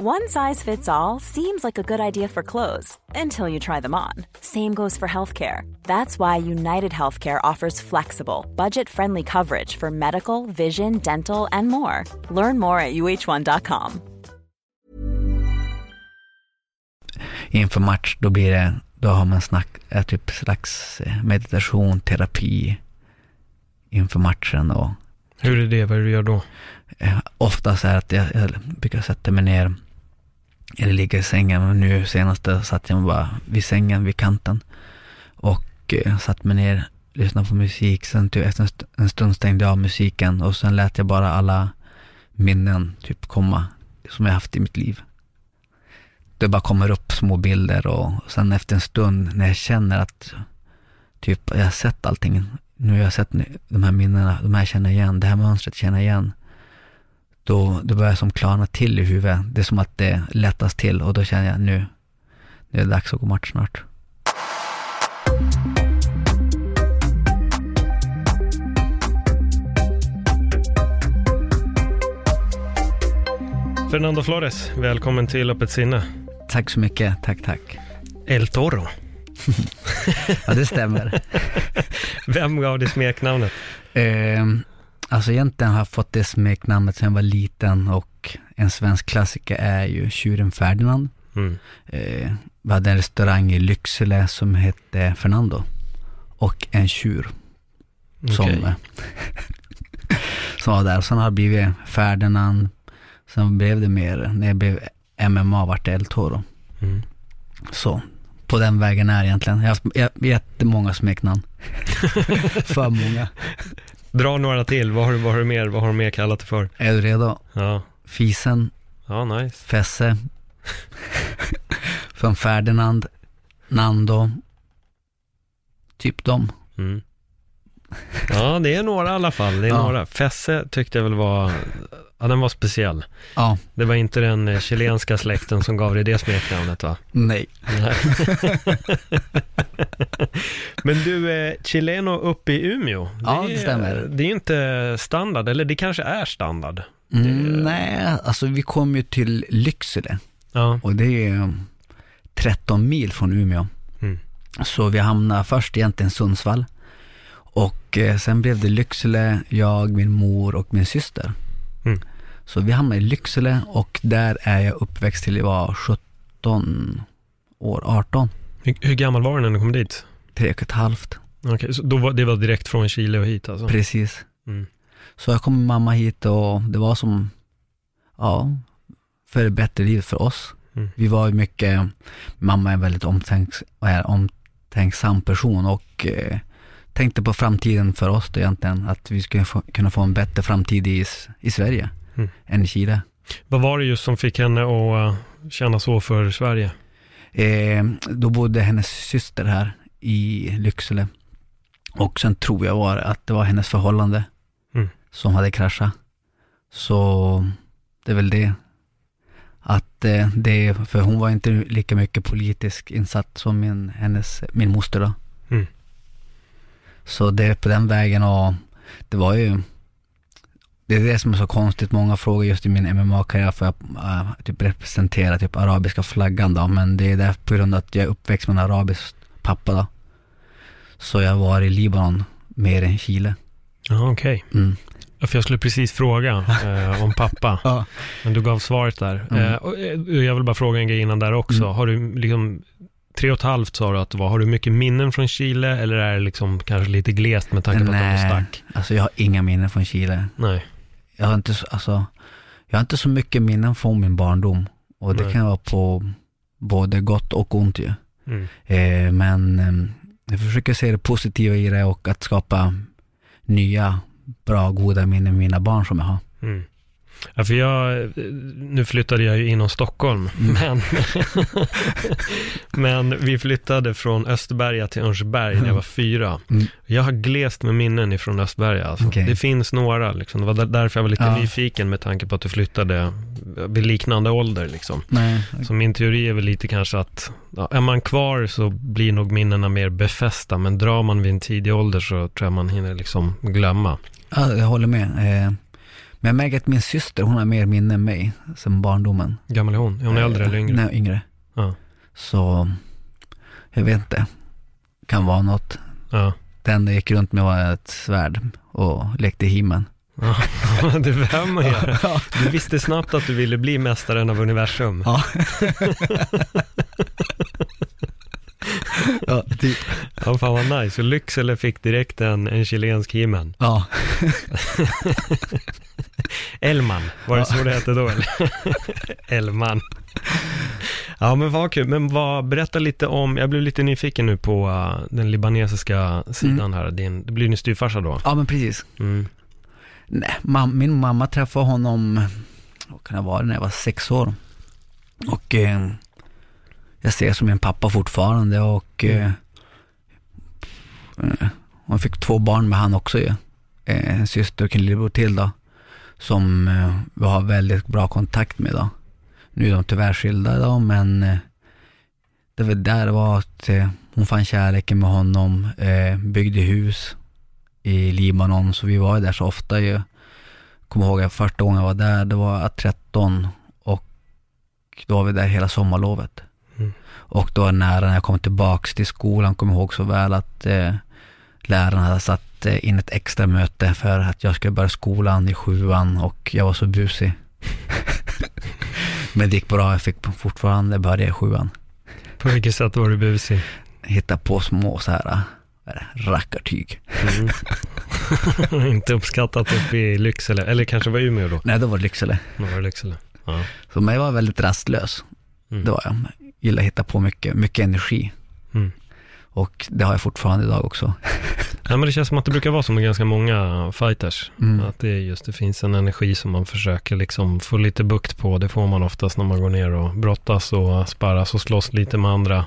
One size fits all seems like a good idea for clothes until you try them on. Same goes for healthcare. That's why United Healthcare offers flexible, budget friendly coverage for medical, vision, dental, and more. Learn more at uh1.com. Inför match, då blir det, då har man snack, är typ slags eh, meditation, terapi inför matchen och Hur är det? Vad är du gör då? eh, oftast är att jag, jag brukar sätta mig ner eller ligga i sängen. Men nu senast satt jag bara vid sängen, vid kanten. Och eh, satt mig ner, lyssnade på musik. Sen typ, efter en st- en stund stängde jag av musiken och sen lät jag bara alla minnen typ komma som jag haft i mitt liv. Det bara kommer upp små bilder och sen efter en stund när jag känner att typ jag har sett allting. Nu har jag sett de här minnena, de här känner jag igen, det här mönstret känner jag igen då, då börjar som klarna till i huvudet. Det är som att det lättas till och då känner jag nu, nu är det dags att gå match snart. Fernando Flores, välkommen till Öppet sinne. Tack så mycket, tack tack. El Toro. Ja, det stämmer. Vem gav dig smeknamnet? eh, alltså egentligen har jag fått det smeknamnet sedan jag var liten och en svensk klassiker är ju Tjuren Ferdinand. Mm. Eh, vi hade en restaurang i Lycksele som hette Fernando och en tjur som, Okej. eh, som var där. Sen har det blivit Ferdinand, sen blev det mer, när jag blev MMA vart det El Toro. Mm. Så på den vägen är egentligen. Jag har jättemånga smeknamn. för många. Dra några till. Vad har, du, vad, har du mer, vad har du mer kallat det för? Är du redo? Ja, Fisen, ja nice. Fesse, från Ferdinand, Nando, typ dem. Mm. Ja, det är några i alla fall. Det är Ja. några. Fesse tyckte jag väl var, ja den var speciell. Ja, Det var inte den eh, chilenska släkten som gav dig det smeknamnet va? nej. Nej. Men du, eh, Chileno uppe i Umeå. Ja, det är- stämmer. Det är inte standard, eller det kanske är standard. Mm, Det- nej, alltså vi kom ju till Lycksele Ja, och det är um, 13 mil från Umeå. Mm. Så vi hamnade först egentligen i Sundsvall och eh, sen blev det Lycksele, jag, min mor och min syster. Mm. Så vi hamnade i Lycksele och där är jag uppväxt till jag var 17 år, 18, hur, hur gammal var du när du kom dit? tre och ett halvt. Okej, så då var, det var direkt från Chile och hit alltså? Precis. Mm. Så jag kom med mamma hit och det var som, ja, för det bättre livet för oss. Mm. Vi var mycket, mamma är en väldigt omtänks, är omtänksam person och eh, tänkte på framtiden för oss då egentligen, att vi skulle få, kunna få en bättre framtid i, i Sverige Mm. än i Chile. Vad var det just som fick henne att eh, känna så för Sverige? Eh, då bodde hennes syster här i Lycksele. Och sen tror jag var att det var hennes förhållande Mm. som hade kraschat. Så det är väl det. Att eh, det, för hon var inte lika mycket politisk insatt som min, hennes, min moster då. Mm. Så det är på den vägen och det var ju, det är det som är så konstigt, många frågor just i min MMA-karriär för att äh, typ representera typ arabiska flaggan då, men det är där på grund av att jag är uppväxt med en arabisk pappa då. Så jag var i Libanon mer än Chile. Ja, okej. Mm. Ja, För jag skulle precis fråga eh, om pappa, Ja. men du gav svaret där. Mm. Eh, och, eh, jag vill bara fråga en grej innan där också. Mm. Har du liksom, tre och ett halvt sa du att det var, har du mycket minnen från Chile eller är det liksom kanske lite glest med tanke på att de Nej, stack? alltså jag har inga minnen från Chile. Nej. Jag har inte, så- alltså, jag har inte så mycket minnen från min barndom. Och det Nej. kan vara på både gott och ont ju. Mm. Eh, men eh, jag försöker se det positiva i det och att skapa nya, bra, goda minnen med mina barn som jag har. Mm. Ja, för jag, nu flyttade jag ju inom Stockholm, Mm. men, men vi flyttade från Österberga till Örnsberg när jag var fyra. Mm. Jag har glest med minnen ifrån Österberga. Alltså. Okej. Det finns några, liksom. det var där- därför jag var lite Ja. nyfiken med tanke på att du flyttade vid liknande ålder. Liksom. Nej, Så min teori är väl lite kanske att ja, är man kvar så blir nog minnena mer befästa, men drar man vid en tidig ålder så tror jag man hinner liksom glömma. ja, jag håller med. Eh, Men jag märker att min syster, hon har mer minne än mig, sen barndomen. Gammal är hon? Är hon äldre eller yngre? Nej, yngre. Ja. Så, jag vet inte. Kan vara något. Ja. Det enda jag gick runt med var ett svärd och lekte himen. Ja, det behöver man göra. Du visste snabbt att du ville bli mästaren av universum. Ja. ja, typ. Ja, fan vad nice. Och Lycksele fick direkt en, en chilensk himen. Ja. Elman, var det så det hette då eller? Elman. Ja men vad kul, men vad, berätta lite om, jag blev lite nyfiken nu på uh, den libanesiska sidan här, din, det blir din styvfarsa då? ja, men precis. Mm. Nej, mam- min mamma träffade honom, vad kan det vara, när jag var sex år. Och eh, jag ser som min pappa fortfarande och eh, eh, hon fick två barn med han också ju. Eh, en syster och en lillebror till då. Som eh, vi har väldigt bra kontakt med då. Nu är de tyvärr skilda då, men eh, det var där det var att eh, hon fann kärleken med honom, byggde hus i Libanon, så vi var där så ofta ju. Kommer ihåg att första gången jag var där, det var 13 och då var vi där hela sommarlovet. Mm. Och då var nära när jag kom tillbaks till skolan, kommer ihåg så väl att läraren hade satt eh, in ett extra möte för att jag skulle börja skolan i sjuan och jag var så busig. Men det gick bra, jag fick fortfarande börja i sjuan. På vilket sätt var du busig? Hitta på små så här, rackartyg. Mm. Inte uppskattat uppe i Lycksele, eller kanske var Umeå då? Nej, då var det Lycksele. Då var det Lycksele. Ja. Så men jag var väldigt rastlös. Mm. Det var jag. Gillar att hitta på mycket, mycket energi. Mm. Och det har jag fortfarande idag också. Ja, men det känns som att det brukar vara så med ganska många fighters. Mm. Att det är just, det finns en energi som man försöker liksom få lite bukt på. Det får man oftast när man går ner och brottas och sparras och slåss lite med andra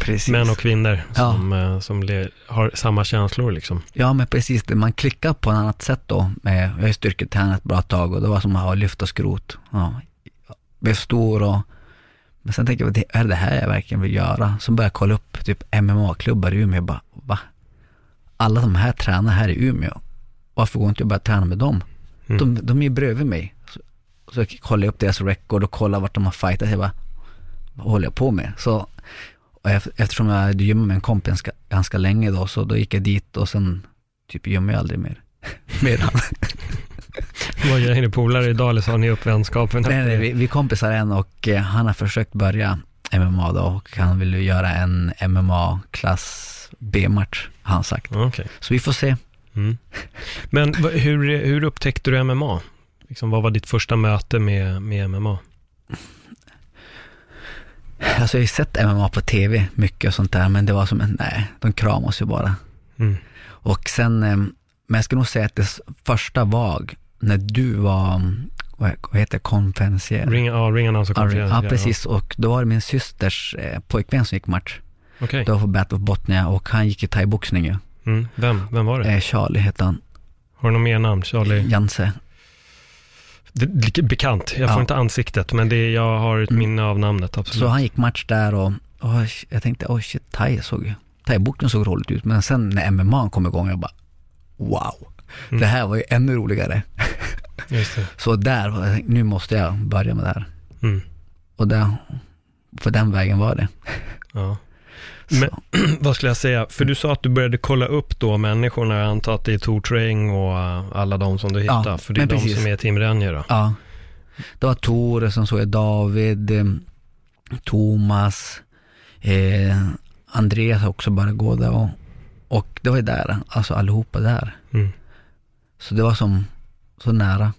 Precis. män och kvinnor Ja. som, eh, som le- har samma känslor liksom. Ja, men precis. Man klickar på ett annat sätt då. Med, jag har ju styrketränat ett bra tag och det var som att lyfta skrot. Ja. Blev stor och men sen tänker jag, det- är det här jag verkligen vill göra? Så började jag kolla upp typ MMA-klubbar i Umeå. Jag bara, va? Alla de här tränar här i Umeå. Varför går inte jag bara träna med dem? Mm. De, de är ju bredvid mig. Så, så jag upp deras record och kollade vart de har fightat. Jag bara, vad håller jag på med? Så, eftersom jag hade gymmat med en kompis ganska, ganska länge då, så då gick jag dit och sen typ gymmade jag aldrig mer. med han. Vad gör ni polare idag eller så har ni upp vänskapen? nej, nej, vi, vi kompisar än och eh, han har försökt börja MMA då och han vill ju göra en MMA-klass B-match, har han sagt. Okej. Så vi får se. Mm. Men hur, hur upptäckte du MMA? Liksom, vad var ditt första möte med, med MMA? Alltså jag har ju sett MMA på tv, mycket och sånt där, men det var som en, nej, de kramas ju bara. Mm. Och sen, eh, men jag skulle nog säga att det första var när du var, vad heter konferencier? Ring, ja, ring Ja, konferens. ja, precis. Och då var det min systers eh, pojkvän som gick match. Okej. Det var på Battle of Botnia och han gick i thaiboxning ju. Mm. Vem? Vem var det? Eh, Charlie hette han. Har du något mer namn? Charlie? Janse. Det, bekant. Jag får Ja. inte ansiktet, men det, jag har ett Mm. minne av namnet, absolut. Så han gick match där och, och jag tänkte, oj shit, thai såg ju, thaiboxning såg roligt ut. Men sen när MMA kom igång, jag bara, wow. Mm. Det här var ju ännu roligare. Så där, nu måste jag börja med det här. Mm. Och där, på den vägen var det. Ja. Men- Vad skulle jag säga? För du sa att du började kolla upp då människorna. Jag antar att det är Tor Träng och uh, alla de som du Ja, hittar. för det är de precis. som är Team Renje då. Ja. Det var Tore, sen såg jag David, eh, Thomas, eh, Andreas också börjat gå där och, och det var ju där, alltså allihopa där. Mm. Så det var som, så nära,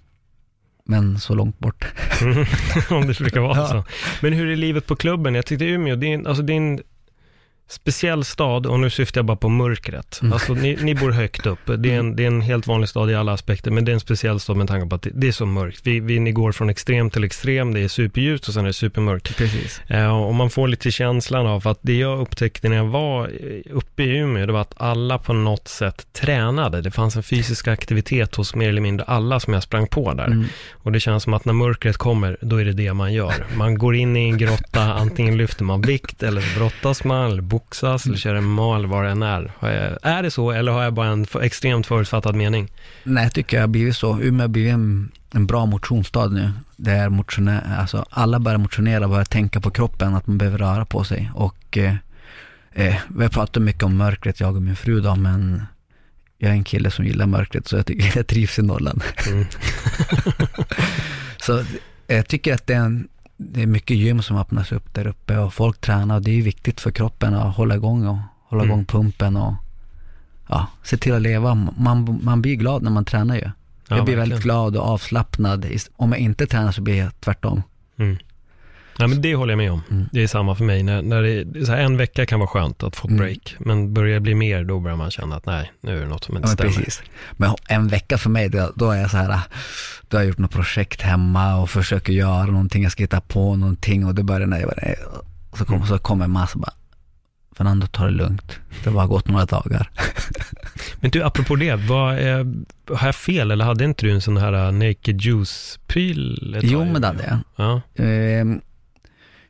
men så långt bort. Om det brukar vara Ja. så. Men hur är livet på klubben? Jag tyckte Umeå, en- alltså en speciell stad och nu syftar jag bara på mörkret. Mm. Alltså ni, ni bor högt upp. Det är, en, det är en helt vanlig stad i alla aspekter, men det är en speciell stad med tanke på att det, det är så mörkt. Vi, vi, ni går från extrem till extrem, det är superljust och sen är det supermörkt. Precis. Eh, och man får lite känslan av att det jag upptäckte när jag var eh, uppe i Umeå, det var att alla på något sätt tränade. Det fanns en fysisk aktivitet hos mer eller mindre alla som jag sprang på där. Mm. Och det känns som att när mörkret kommer, då är det det man gör. Man går in i en grotta, antingen lyfter man vikt, eller brottas man, eller boxas eller kör MMA eller vad det än är. Jag, är det så eller har jag bara en extremt förutfattad mening? Nej, jag tycker det har blivit så. Umeå har blivit en, en bra motionsstad nu. Där motionär, alltså alla börjar motionera, börjar tänka på kroppen, att man behöver röra på sig. Och eh, eh, vi har pratat mycket om mörkret, jag och min fru då, men jag är en kille som gillar mörkret, så jag tycker jag trivs i Norrland. Mm. så jag tycker att det är, en, det är mycket gym som öppnas upp där uppe och folk tränar och det är viktigt för kroppen att hålla igång och hålla Mm. igång pumpen och ja, se till att leva. Man, man blir glad när man tränar ju. Ja, jag blir verkligen. väldigt glad och avslappnad. Om jag inte tränar så blir jag tvärtom. Mm. Ja, men det håller jag med om. Mm. Det är samma för mig. När, när det, så här, en vecka kan vara skönt att få ett Mm. break, men börjar det bli mer, då börjar man känna att nej, nu är det något som inte Ja, stämmer. precis. Men en vecka för mig, då, då är jag så här, då har jag gjort något projekt hemma och försöker göra någonting, jag ska hitta på någonting och det börjar när jag bara, och så kommer, så kommer en massa bara, Fernando ta det lugnt, det har bara gått några dagar. Men du, apropå det, vad är, har jag fel eller hade inte du en sån här uh, naked juice-pryl? Jo, men det hade jag. Ja. Ehm,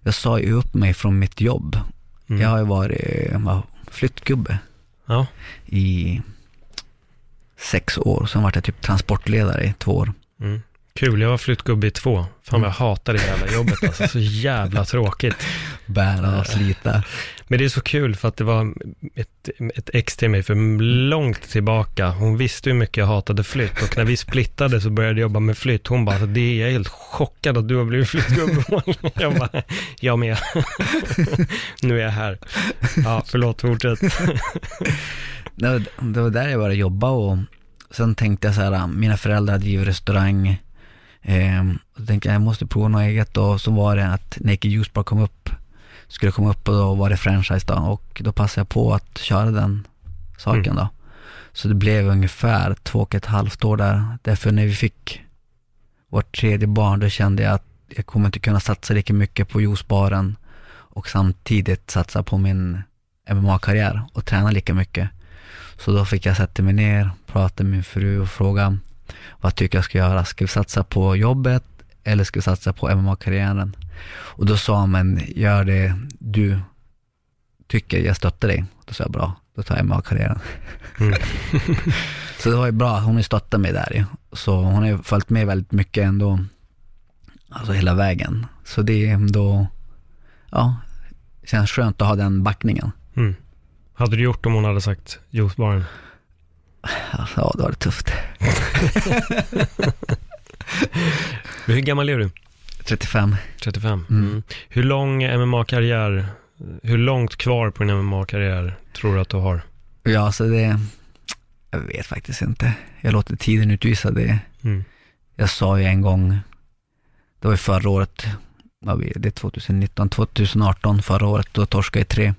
Jag sa ju upp mig från mitt jobb. Mm. Jag har ju varit vad, flyttgubbe ja. i sex år, sen var jag typ transportledare i två år. Mm. Kul, jag var flyttgubbe i två. Fan Mm. vad jag hatar det jävla jobbet alltså. Så jävla tråkigt. Bära och slita. Men det är så kul för att det var ett, ett ex till mig för långt tillbaka. Hon visste hur mycket jag hatade flytt och när vi splittade så började jag jobba med flytt. Hon bara, det är jag helt chockad att du har blivit flyttgubbe. Jag bara, jag med. Nu är jag här. Ja, förlåt, fortsätt. Det var, det var där jag började jobba och sen tänkte jag så här, mina föräldrar driver restaurang. Ehm, och tänkte jag, jag måste prova något eget och så var det att Naked Juice Bar kom upp. Skulle komma upp och då var det franchise då och då passade jag på att köra den saken Mm. då. Så det blev ungefär två och ett halvt år där. Därför när vi fick vårt tredje barn, då kände jag att jag kommer inte kunna satsa lika mycket på juicebaren och samtidigt satsa på min MMA-karriär och träna lika mycket. Så då fick jag sätta mig ner, prata med min fru och fråga vad tycker jag ska göra? Ska vi satsa på jobbet eller ska vi satsa på MMA-karriären? Och då sa hon, men gör det du tycker, jag stöttar dig. Då sa jag, bra, då tar jag MMA-karriären. Mm. Så det var ju bra, hon stöttat mig där ju. Så hon har ju följt med väldigt mycket ändå, alltså hela vägen. Så det är ändå, ja, känns skönt att ha den backningen. Mm. Hade du gjort om hon hade sagt juicebaren? Alltså, ja, det var det tufft. Hur gammal är du? 35. 35. Mm. Mm. Hur lång MMA-karriär, hur långt kvar på din MMA-karriär tror du att du har? Ja, så det, jag vet faktiskt inte. Jag låter tiden utvisa det. Mm. Jag sa ju en gång, det var ju förra året, det är 2019, 2018, förra året, då torskade jag tre.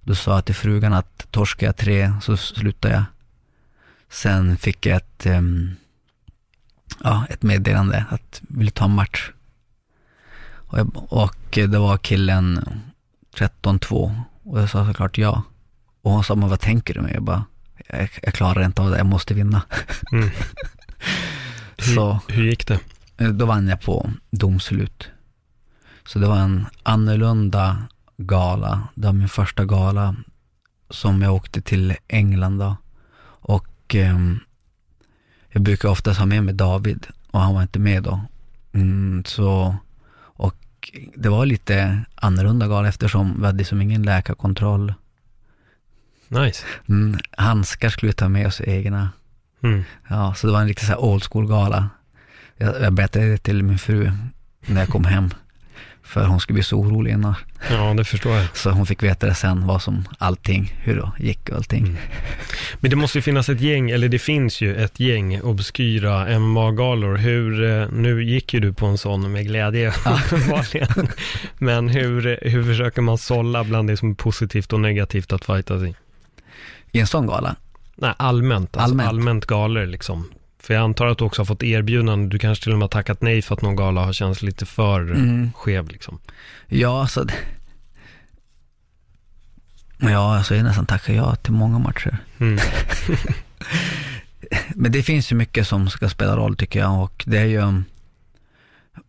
Då sa jag till frugan att torskar jag tre så slutar jag. Sen fick jag ett, ehm, ja, ett meddelande att vill du ta en match? Och, jag, och det var killen 13-2 och jag sa såklart ja. Och hon sa, men vad tänker du med? Jag bara, jag, jag klarar inte av det, jag måste vinna. Mm. Så Hur gick det? Eh, Då vann jag på domslut. Så det var en annorlunda gala. Det var min första gala som jag åkte till England då. Och ehm, jag brukar oftast ha med mig David och han var inte med då. Mm, så, och det var lite annorlunda gala eftersom vi hade som ingen läkarkontroll. Nice. Mm, handskar skulle vi ta med oss egna. Mm. Ja, så det var en riktig så här old school gala. Jag, jag berättade det till min fru när jag kom hem. För hon skulle bli så orolig innan. Ja, det förstår jag. Så hon fick veta det sen, vad som allting, hur det gick och allting. Mm. Men det måste ju finnas ett gäng, eller det finns ju ett gäng obskyra MMA-galor. Hur, eh, nu gick ju du på en sån med glädje uppenbarligen. Men hur, hur försöker man sålla bland det som är positivt och negativt att fightas i? I en sån gala? Nej, allmänt. Alltså allmänt. Allmänt. galor liksom. För jag antar att du också har fått erbjudanden. Du kanske till och med har tackat nej för att någon gala har känts lite för Mm. skev liksom. Ja, så det... Ja, alltså jag nästan tackar ja till många matcher. Mm. Men det finns ju mycket som ska spela roll tycker jag och det är ju,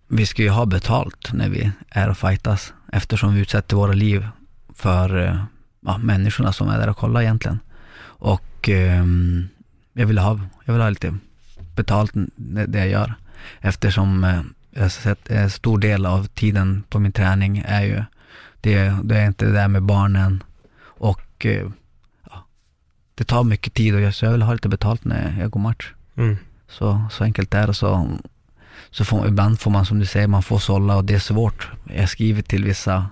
vi ska ju ha betalt när vi är och fightas eftersom vi utsätter våra liv för eh, ja, människorna som är där och kollar egentligen. Och ehm, jag vill ha, jag vill ha lite betalt det jag gör. Eftersom eh, jag har sett en stor del av tiden på min träning är ju, det, det är inte det där med barnen och eh, ja, det tar mycket tid och jag, så jag vill ha lite betalt när jag går match. Mm. Så, så enkelt är det. Så, så får, ibland får man som du säger, man får sålla och det är svårt. Jag skriver till vissa,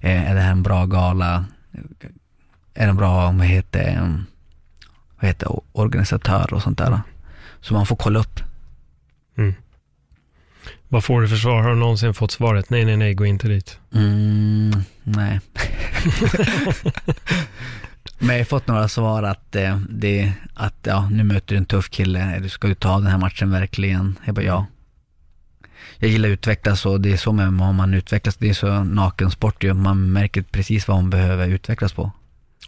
eh, är det här en bra gala? Är det en bra, vad heter, eh, vad heter organisatör och sånt där. Så man får kolla upp. Mm. Vad får du för svar? Har du någonsin fått svaret nej, nej, nej, gå inte dit? Mm, nej. Men jag har fått några svar att, eh, det, att ja, nu möter du en tuff kille, eller ska du ta den här matchen verkligen? Jag bara ja. Jag gillar att utvecklas och det är så med om man utvecklas, det är så naken sport ju. Man märker precis vad man behöver utvecklas på.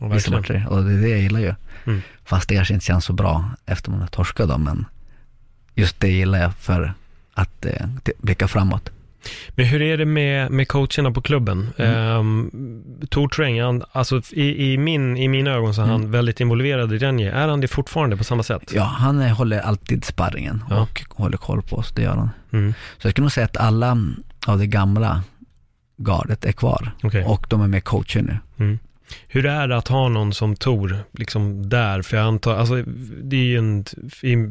Ja, Vissa matcher. Och det är det jag gillar ju. Mm. Fast det kanske inte känns så bra efter man har torskat då, men just det gillar jag för att eh, blicka framåt. Men hur är det med, med coacherna på klubben? Mm. Um, Tor Träng, han, alltså i, i, min, i mina ögon så är han Mm. väldigt involverad i Renje. Är han det fortfarande på samma sätt? Ja, han eh, håller alltid sparringen Ja. och håller koll på oss, det gör han. Mm. Så jag skulle nog säga att alla av det gamla gardet är kvar Okej. och de är med coacher nu. Mm. Hur är det att ha någon som Tor, liksom där? För jag antar, alltså det är ju en,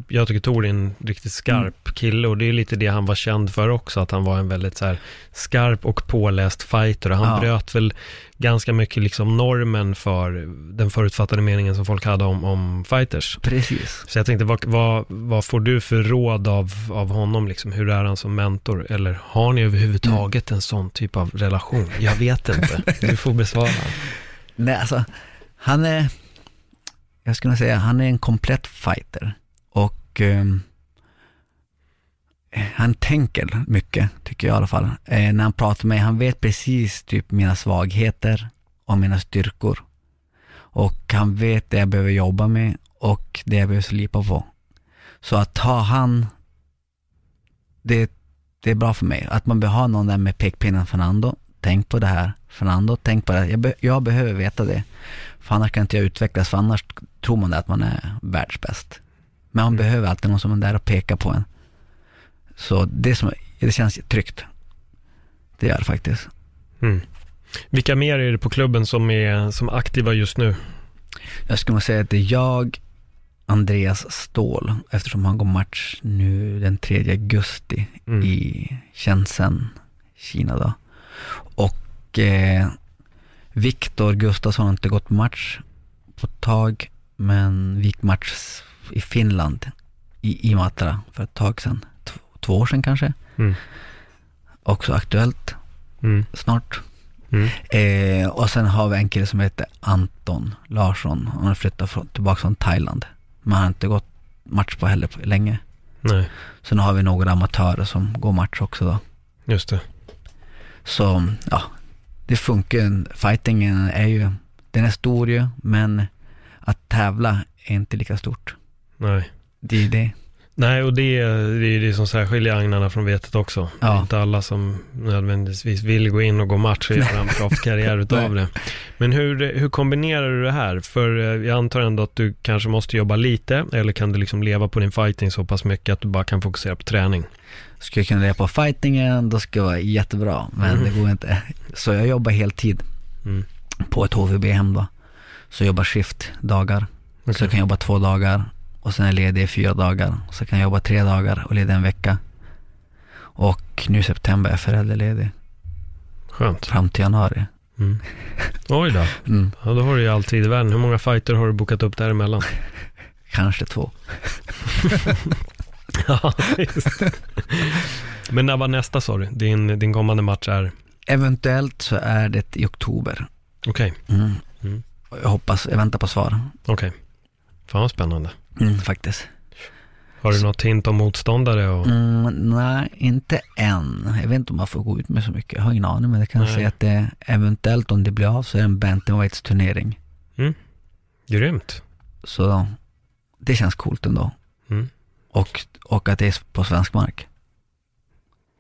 jag tycker Tor är en riktigt skarp Mm. kille och det är lite det han var känd för också, att han var en väldigt så här skarp och påläst fighter och han Ja. bröt väl ganska mycket liksom normen för den förutfattade meningen som folk hade om, om fighters. Precis. Så jag tänkte, vad, vad, vad får du för råd av, av honom? Liksom? Hur är han som mentor? Eller har ni överhuvudtaget en sån typ av relation? Jag vet inte. Du får besvara. Nej, alltså, han är, jag skulle säga, han är en komplett fighter. Och eh, han tänker mycket, tycker jag i alla fall. Eh, när han pratar med mig, han vet precis typ mina svagheter och mina styrkor. Och han vet det jag behöver jobba med och det jag behöver slipa på. Så att ha han, det, det är bra för mig. Att man behöver ha någon där med pekpinnen, Fernando, tänk på det här. Fernando, tänk på det. Jag, be, jag behöver veta det. För annars kan inte jag utvecklas, för annars tror man det att man är världsbäst. Men man Mm. behöver alltid någon som är där och pekar på en. Så det, som, det känns tryggt. Det gör det faktiskt. Mm. Vilka mer är det på klubben som är som aktiva just nu? Jag skulle säga att det är jag, Andreas Ståhl, eftersom han går match nu den 3 augusti Mm. i Shenzhen, Kina då. Och eh, Viktor Gustafsson har inte gått match på ett tag, men vi gick match i Finland, i Imatra, för ett tag sedan. Två, två år sedan kanske. Mm. Också aktuellt Mm. snart. Mm. Eh, och sen har vi en kille som heter Anton Larsson. Han har flyttat från, tillbaka från Thailand. Men han har inte gått match på heller på länge. Nej, Sen har vi några amatörer som går match också då. just det. Så ja, det funkar. Fightingen är ju, den är stor ju, men att tävla är inte lika stort. Nej. Det är det. Nej, och det, är- det är det som särskiljer agnarna från vetet också. Det är Ja. inte alla som nödvändigtvis vill gå in och gå match och göra en proffskarriär utav det. Men hur, hur kombinerar du det här? För eh, jag antar ändå att du kanske måste jobba lite, eller kan du liksom leva på din fighting så pass mycket att du bara kan fokusera på träning? Skulle jag kunna leva på fightingen, då skulle jag vara jättebra. Men Mm. det går inte. Så jag jobbar heltid Mm. på ett HVB-hem då. Så jag jobbar skiftdagar. Så Okej. jag kan jobba två dagar och sen är jag ledig i fyra dagar. Så kan jag jobba tre dagar och ledig en vecka. Och nu i september är jag föräldraledig Skönt. fram till januari. Mm. Oj då. Mm, Ja, då har du ju all tid i världen. Hur många fighter har du bokat upp däremellan? kanske två. ja, just. Men när var nästa sa du? Din, din kommande match är? Eventuellt så är det i oktober. Okej, Mm. Mm. Och Jag hoppas, jag väntar på svar. okej. Fan vad spännande. Mm, faktiskt. Har du något hint om motståndare? Och... Mm, nej, inte än. Jag vet inte om man får gå ut med så mycket. Jag har ingen aning, men det kan jag Nej. säga att det eventuellt om det blir av så är det en bantamweights turnering. Grymt. Så det känns coolt ändå. Och, och att det är på svensk mark.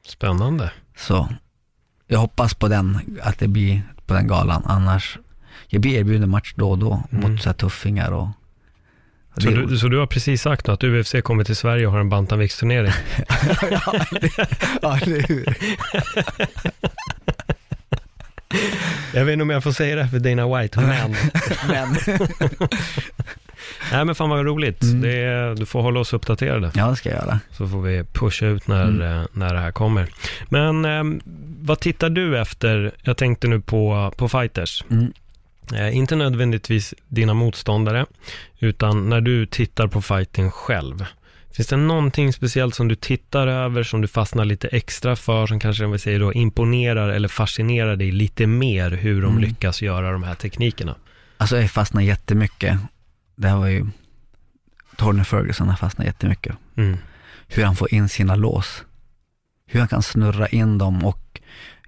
Spännande. Så jag hoppas på den, att det blir på den galan. Annars jag blir erbjuden match då och då Mm. mot så här tuffingar och... Så du, så du har precis sagt att UFC kommer till Sverige och har en bantamviktsturnering? ja, ja, eller hur? Jag vet inte om jag får säga det här för Dana White, men... Men, Nej men fan vad roligt. Mm. Det du får hålla oss uppdaterade. ja, det ska jag göra. Så får vi pusha ut när, Mm. eh, när det här kommer. Men ehm, vad tittar du efter? Jag tänkte nu på, på fighters. Mm. Eh, inte nödvändigtvis dina motståndare, utan när du tittar på fighting själv. Finns det någonting speciellt som du tittar över, som du fastnar lite extra för, som kanske, om vi säger då, imponerar eller fascinerar dig lite mer hur de Mm. lyckas göra de här teknikerna? Alltså jag fastnade jättemycket. Det här var ju, Tony Ferguson har fastnat jättemycket. Mm. Hur han får in sina lås. Hur han kan snurra in dem och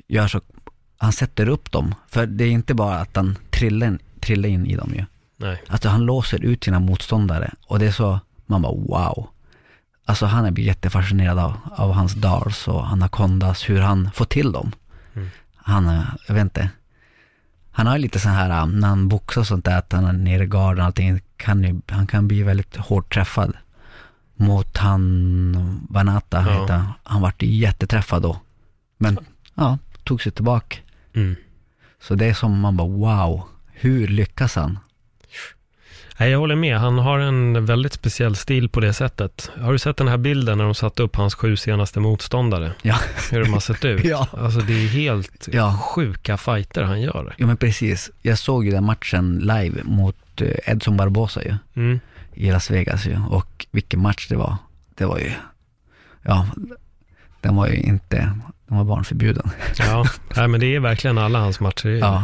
gör så, han sätter upp dem. För det är inte bara att han trillar in, trillar in i dem ju. Nej. Alltså han låser ut sina motståndare och det är så, man bara wow. Alltså han är jättefascinerad av, av hans dars och anacondas, hur han får till dem. Mm. Han, jag vet inte. Han har ju lite så här, um, när han boxar och sånt där, att han är nere i garden och allting, kan ju, han kan bli väldigt hårt träffad. Mot han, Vanata Ja. heter han. Han vart jätteträffad då. Men, ja, tog sig tillbaka. Mm. Så det är som man bara wow, hur lyckas han? Nej, jag håller med. Han har en väldigt speciell stil på det sättet. Har du sett den här bilden när de satte upp hans sju senaste motståndare? Ja. Hur de har sett ut? Ja. Alltså det är helt Ja. sjuka fighter han gör. Ja men precis. Jag såg ju den matchen live mot eh, Edson Barbosa ju, Mm. i Las Vegas ju. Och vilken match det var. Det var ju, ja, den var ju inte, den var barnförbjuden. Ja, Nej, men det är verkligen alla hans matcher. Ja.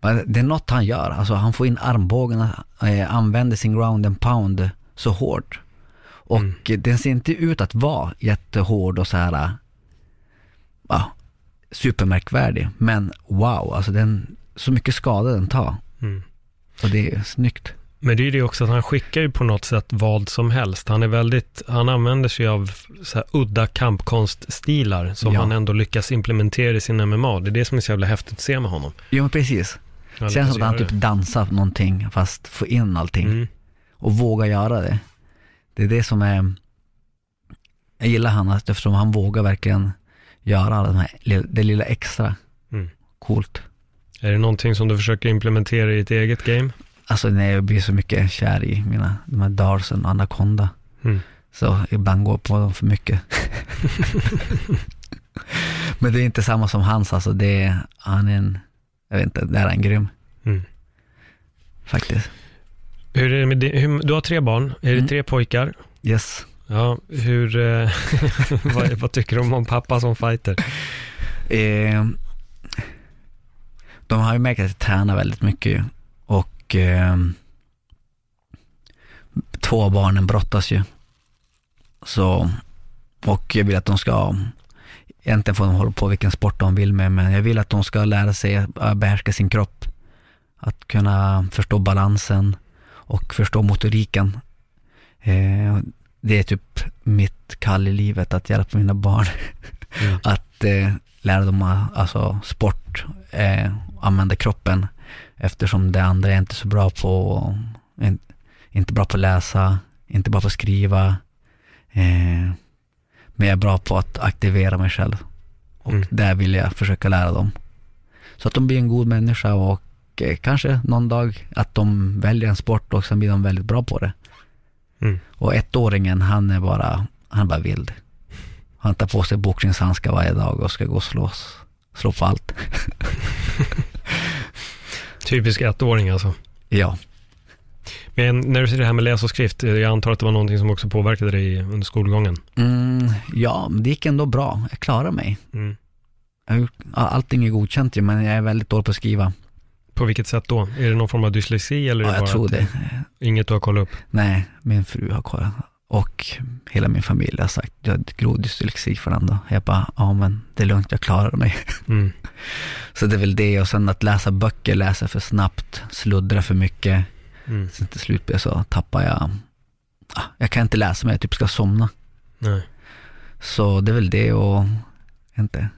Det är något han gör, alltså han får in armbågarna, eh, använder sin ground and pound så hårt. Och Mm. den ser inte ut att vara jättehård och så här, eh, ja, supermärkvärdig. Men wow, alltså den, så mycket skada den tar. Mm. Och det är snyggt. Men det är ju det också att han skickar ju på något sätt vad som helst. Han är väldigt, han använder sig av så här udda kampkonststilar som Ja. han ändå lyckas implementera i sin MMA. Det är det som är så jävla häftigt att se med honom. Jo men precis. Lyckas som att han typ dansar någonting fast får in allting. det. Mm. Och vågar göra det. Det är det som är, jag gillar han eftersom han vågar verkligen göra alla de här, det lilla extra. Mm. Coolt. Är det någonting som du försöker implementera i ditt eget game? Alltså när jag blir så mycket kär i mina, de här Darsen och Anaconda. Mm. Så ibland går jag på dem för mycket. Men det är inte samma som hans alltså. Det är, han är en, jag vet inte, det är en grym. Mm. Faktiskt. Hur är det med din, hur, du har tre barn, är det Mm. tre pojkar? Yes. Ja, hur, eh, vad, vad tycker du om, om pappa som fighter? Eh, de har ju märkt att jag tränar väldigt mycket och eh, två av barnen brottas ju. Så, och jag vill att de ska, egentligen får de hålla på vilken sport de vill med, men jag vill att de ska lära sig att behärska sin kropp. Att kunna förstå balansen och förstå motoriken. Eh, det är typ mitt kall i livet, att hjälpa mina barn Mm. att eh, lära dem alltså, sport, eh, använda kroppen eftersom det andra är inte så bra på, in, inte bra på att läsa, inte bra på att skriva, eh, men jag är bra på att aktivera mig själv. Och Mm. där vill jag försöka lära dem. Så att de blir en god människa och eh, kanske någon dag att de väljer en sport och sen blir de väldigt bra på det. Mm. Och ettåringen, han är bara, han är bara vild. Han tar på sig boxningshandskar varje dag och ska gå och slås, slå på allt. Typisk ettåring alltså. Ja, Men när du säger det här med läs och skrift, eh, jag antar att det var någonting som också påverkade dig under skolgången? mm, ja, det gick ändå bra. Jag klarar mig. Mm. Jag allting är godkänt ju, men jag är väldigt dålig på att skriva. På vilket sätt då? Är det någon form av dyslexi eller Ja, jag tror det. inget du har kollat upp? Nej, min fru har kollat. Och hela min familj har sagt, du har grov dyslexi Fernando. Jag bara, ja men det är lugnt, jag klarar mig. Mm. Så det är väl det och sen att läsa böcker, läsa för snabbt, sluddra för mycket. Mm. Sen till slut så tappar jag, ah, jag kan inte läsa men jag typ ska somna. Nej. Så det är väl det och, inte,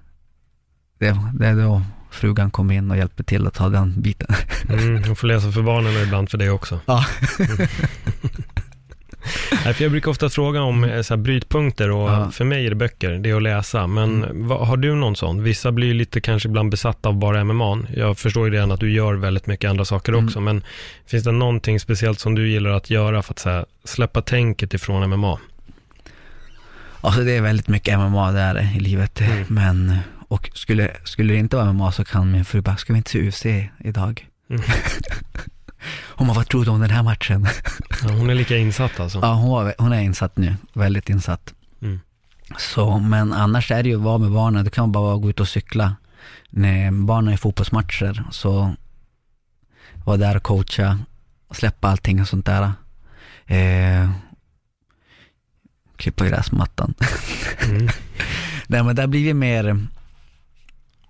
det, det är då frugan kom in och hjälpte till att ta den biten. Mm, hon får läsa för barnen ibland för det också. Ja. Nej, för jag brukar ofta fråga om eh, så här, brytpunkter och Ja. för mig är det böcker, det är att läsa. Men Mm. vad, har du någon sån? Vissa blir lite kanske ibland besatta av bara MMA. Jag förstår ju redan att du gör väldigt mycket andra saker Mm. också, men finns det någonting speciellt som du gillar att göra för att här, släppa tänket ifrån MMA? Alltså det är väldigt mycket MMA där i livet. Mm. Men, och skulle, skulle det inte vara MMA så kan min fru bara, ska vi inte se UFC idag? Mm. Hon bara, vad tror du om den här matchen? Ja, hon är lika insatt alltså. Ja, hon, var, hon är insatt nu, väldigt insatt. Mm. Så, men annars är det ju att vara med barnen, det kan bara gå ut och cykla. När barnen är i fotbollsmatcher så vara där och coacha, släppa allting och sånt där. Eh, klippa gräsmattan. Mm. Nej men det har blivit mer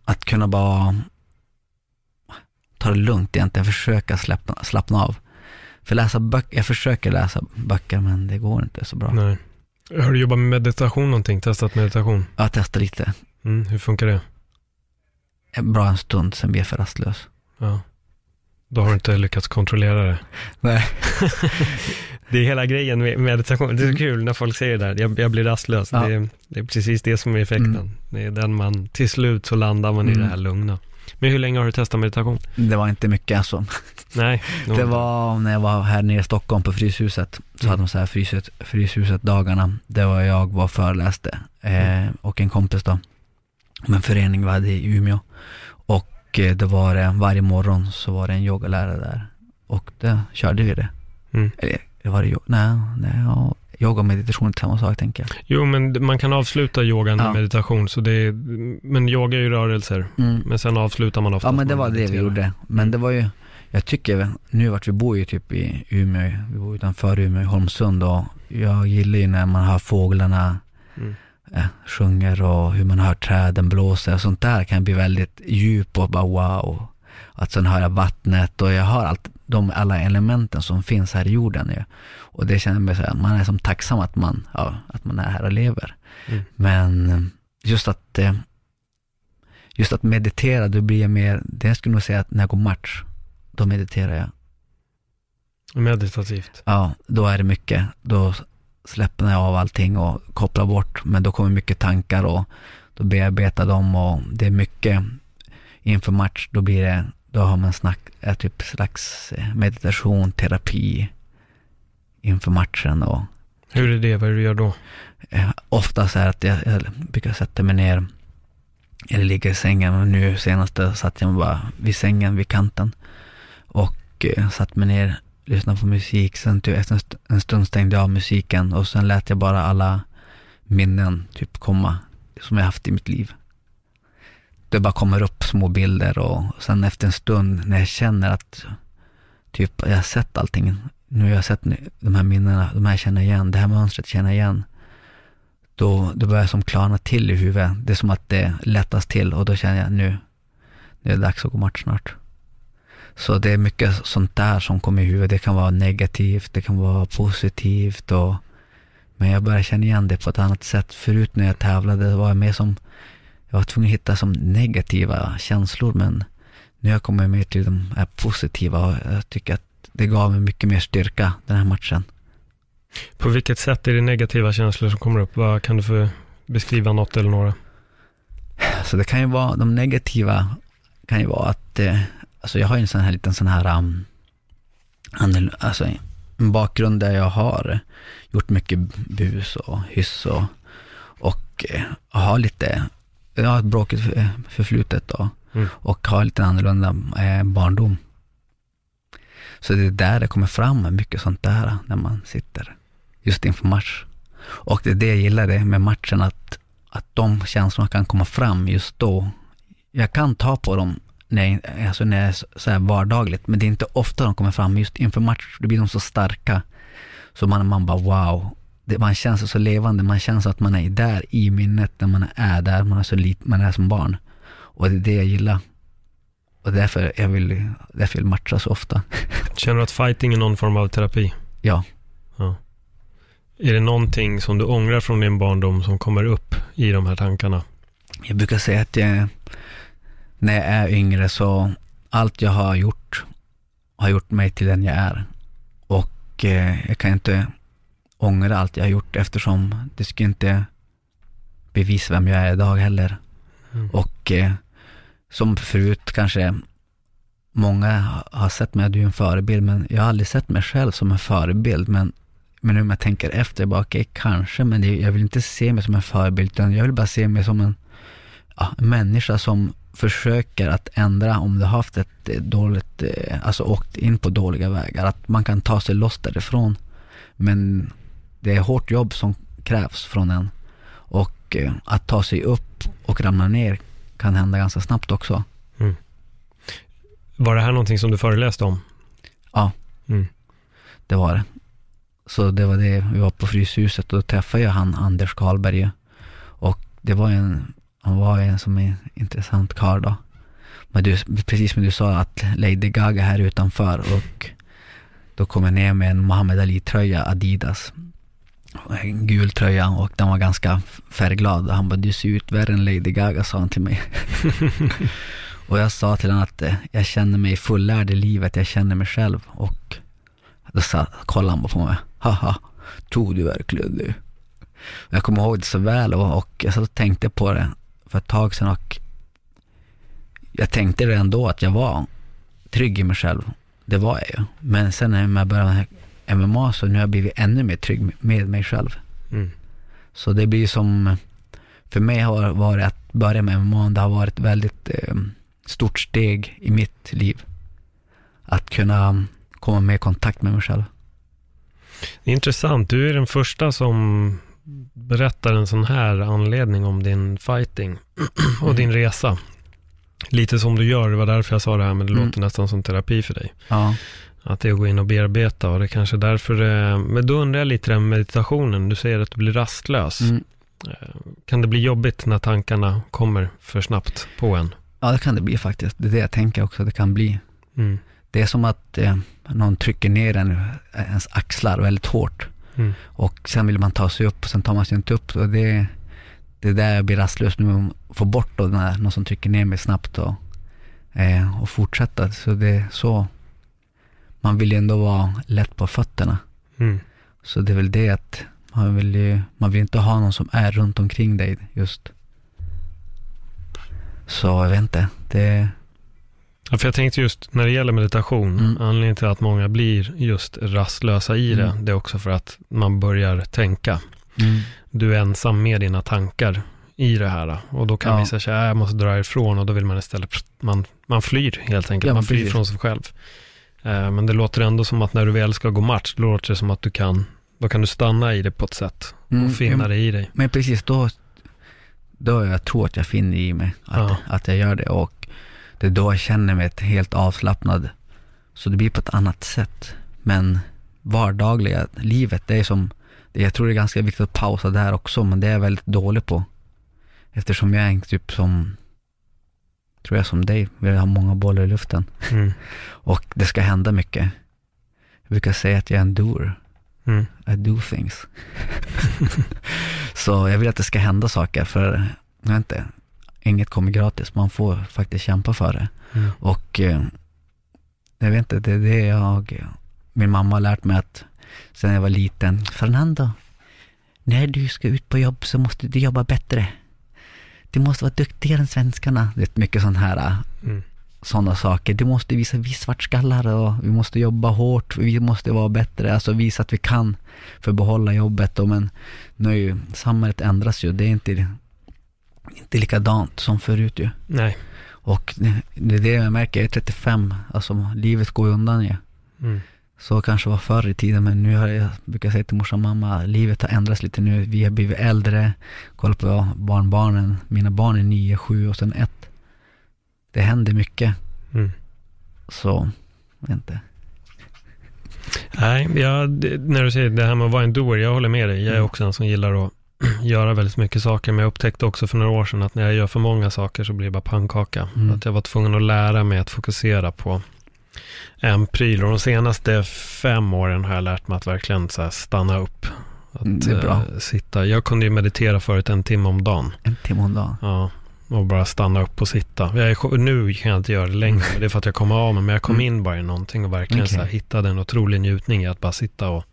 att kunna bara ta det lugnt egentligen, försöka slappna, slappna av. För läsa böcker, jag försöker läsa böcker men det går inte så bra. Nej. Har du jobbat med meditation någonting? Testat meditation? Jag testar lite, Mm. Hur funkar det? bra en stund, sen blir jag för rastlös. Ja. Då har du inte lyckats kontrollera det. Nej. Det är hela grejen med meditation. Det är så kul när folk säger det där. Jag, jag blir rastlös. Ja. Det, är, det är precis det som är effekten. Mm. Det är den man, till slut så landar man i Mm. det här lugna. Men hur länge har du testat meditation? Det var inte mycket alltså. Nej. Det var när jag var här nere i Stockholm på Fryshuset, så Mm. hade de så här Fryshuset, Fryshuset-dagarna, det var jag var föreläste, eh, och en kompis då, om en förening vi hade i Umeå. Och eh, det var det, varje morgon så var det en yogalärare där, och det körde vi det. Mm. Eller, det var det, nej, nej, ja, yoga och meditation är samma sak tänker jag. Jo, men man kan avsluta yogan med Ja. meditation. Så det är, men yoga är ju rörelser. Mm. Men sen avslutar man ofta. Ja men det var det vi gjorde. Men Mm. det var ju, jag tycker, nu vart vi bor ju typ i Umeå, vi bor utanför Umeå, i Holmsund och jag gillar ju när man hör fåglarna Mm. eh, sjunger och hur man hör träden blåsa och sånt där kan bli väldigt djup och bara wow. Att sen hör jag vattnet och jag hör allt, de alla elementen som finns här i jorden ju. Och det känner mig så här, man är som tacksam att man, ja, att man är här och lever. Mm. Men just att, eh, just att meditera, då blir jag mer, det jag skulle nog säga att när jag går match, då mediterar jag. Meditativt. Ja, då är det mycket. Då släpper jag av allting och kopplar bort. Men då kommer mycket tankar och då bearbetar dem och det är mycket inför match. Då blir det, då har man snack, är typ slags eh, meditation, terapi inför matchen och Hur är det? Vad är det du gör då? eh, oftast är att jag, jag brukar sätta mig ner eller ligga i sängen. Men nu senaste satt jag bara vid sängen, vid kanten och eh, satt mig ner, lyssnade på musik. Sen typ efter en st- en stund stängde jag av musiken och sen lät jag bara alla minnen typ komma som jag haft i mitt liv. Det bara kommer upp små bilder och sen efter en stund när jag känner att typ jag har sett allting. Nu har jag sett de här minnena, de här känner jag igen, det här mönstret känner jag igen då, då börjar jag som klarna till i huvudet. Det är som att det lättas till och då känner jag nu, nu är det dags att gå match snart. Så det är mycket sånt där som kommer i huvudet. Det kan vara negativt, det kan vara positivt och men jag börjar känna igen det på ett annat sätt. Förut när jag tävlade var jag mer som, jag var tvungen att hitta som negativa känslor men nu har jag kommit mer till de här positiva och jag tycker att det gav mig mycket mer styrka den här matchen. På vilket sätt är det negativa känslor som kommer upp? Vad kan du för beskriva något eller några? Så det kan ju vara, de negativa kan ju vara att, eh, alltså jag har ju en sån här liten sån här, um, alltså en bakgrund där jag har gjort mycket bus och hyss och, och eh, har lite, jag har ett bråkigt för- förflutet då, Mm. och har lite annorlunda eh, barndom. Så det är där det kommer fram mycket sånt där när man sitter just inför match. Och det är det jag gillade med matchen, att, att de känslorna kan komma fram just då. Jag kan ta på dem när jag, alltså när jag är så här vardagligt, men det är inte ofta de kommer fram. Just inför match, då blir de så starka. Så man, man bara wow. Det, man känner sig så levande, man känner så att man är där i minnet när man är där, man är så lit, man är som barn. Och det är det jag gillar. Och därför jag vill, därför jag vill matcha så ofta. Känner du att fighting är någon form av terapi? Ja. Ja. Är det någonting som du ångrar från din barndom som kommer upp i de här tankarna? Jag brukar säga att jag, när jag är yngre så allt jag har gjort har gjort mig till den jag är. Och eh, jag kan inte ångra allt jag har gjort eftersom det skulle inte bevisa vem jag är idag heller. Mm. Och eh, som förut kanske många har sett mig, du är en förebild, men jag har aldrig sett mig själv som en förebild. Men, men nu när jag tänker efter, bara, okay, kanske, men det, jag vill inte se mig som en förebild, utan jag vill bara se mig som en, ja, en människa som försöker att ändra om du har haft ett eh, dåligt, eh, alltså åkt in på dåliga vägar, att man kan ta sig loss därifrån. Men det är hårt jobb som krävs från en. Och eh, att ta sig upp och ramla ner kan hända ganska snabbt också. Var det här någonting som du föreläste om? Ja. Mm. Det var det. Så det var det, vi var på Fryshuset och då träffade jag han Anders Karlberg. Och det var en, han var en som en intressant karl då. Men du, precis som du sa att Lady Gaga här utanför och då kom jag ner med en Muhammad Ali-tröja, Adidas. En gul tröja och den var ganska färgglad. Han bara, du ser ut värre än Lady Gaga, sa han till mig. och jag sa till honom att eh, jag känner mig fullärd i livet, jag känner mig själv. Och då sa, kollade han bara på mig. Haha, tror du verkligen det? Jag kommer ihåg det så väl och, och jag satt och tänkte på det för ett tag sedan och jag tänkte redan då att jag var trygg i mig själv. Det var jag ju. Men sen när jag började MMA så nu har jag blivit ännu mer trygg med mig själv. Mm. Så det blir som, för mig har varit att börja med MMA, det har varit ett väldigt eh, stort steg i mitt liv. Att kunna komma med i kontakt med mig själv. Det är intressant. Du är den första som berättar en sån här anledning om din fighting och din resa. Lite som du gör, det var därför jag sa det här, men det Mm. låter nästan som terapi för dig. Ja. Att det är att gå in och bearbeta och det är kanske därför, eh, men då undrar jag lite den meditationen, du säger att du blir rastlös. Mm. Eh, Kan det bli jobbigt när tankarna kommer för snabbt på en? ja, det kan det bli faktiskt. Det är det jag tänker också, det kan bli. Mm. Det är som att eh, någon trycker ner en, ens axlar väldigt hårt. Mm. Och sen vill man ta sig upp och sen tar man sig inte upp. Och det, det är där jag blir rastlös nu. Få bort då när någon som trycker ner mig snabbt och, eh, och fortsätta. Så det är så. Man vill ju ändå vara lätt på fötterna. Mm. Så det är väl det att man vill ju, man vill inte ha någon som är runt omkring dig just. Så jag vet inte. Det, Ja, för jag tänkte just när det gäller meditation, Mm. anledningen till att många blir just rastlösa i det, Mm. det är också för att man börjar tänka. mm, Du är ensam med dina tankar i det här. Och då kan Ja. vissa säga, "Äh, jag måste dra ifrån och då vill man istället, man, man flyr helt enkelt, Ja, man flyr precis. från sig själv. Eh, Men det låter ändå som att när du väl ska gå match, då låter det som att du kan, då kan du stanna i det på ett sätt mm, och finna ja, det i dig. Men precis då, då jag tror att jag finner i mig att, Ja. att jag gör det. Och det är då jag känner mig ett helt avslappnad. Så det blir på ett annat sätt. Men vardagliga livet, det är som, jag tror det är ganska viktigt att pausa där också, men det är jag väldigt dålig på. Eftersom jag är en typ som, tror jag som dig, vill ha många bollar i luften. Mm. Och det ska hända mycket. Jag brukar säga att jag är en doer. Mm. I do things. så jag vill att det ska hända saker, för jag vet inte, inget kommer gratis. Man får faktiskt kämpa för det. Mm. Och eh, jag vet inte, det är det jag, min mamma har lärt mig att sen jag var liten, Fernando, när du ska ut på jobb så måste du jobba bättre. Du måste vara duktigare än svenskarna. Det är mycket sånt här Mm. sådana saker. Du måste visa vi svartskallar och vi måste jobba hårt, vi måste vara bättre, alltså visa att vi kan för att behålla jobbet. Och men nu är ju samhället ändras ju, det är inte, inte likadant som förut ju. Nej. Och det, är det jag märker, jag är 35, alltså livet går undan ju. Mm. Så kanske var förr i tiden, men nu har jag, brukar säga till morsan och mamma, livet har ändrats lite nu, vi har blivit äldre, kolla på barnbarnen, mina barn är nio, sju och sen ett. Det händer mycket. Mm. Så, inte. Nej, jag, när du säger det här med att vara en doer, jag håller med dig. Jag är Mm. också en som gillar att göra väldigt mycket saker, men jag upptäckte också för några år sedan att när jag gör för många saker så blir det bara pannkaka. Mm. Att jag var tvungen att lära mig att fokusera på en pryl. Och de senaste fem åren har jag lärt mig att verkligen så stanna upp. Att Mm, det är bra. eh, sitta. Jag kunde ju meditera förut en timme om dagen. En timme om dagen. Ja, och bara stanna upp och sitta. Jag nu kan jag inte göra det längre, det är för att jag kommer av mig, men jag kom Mm. in bara i någonting och verkligen Okej. så här, hittade en otrolig njutning i att bara sitta och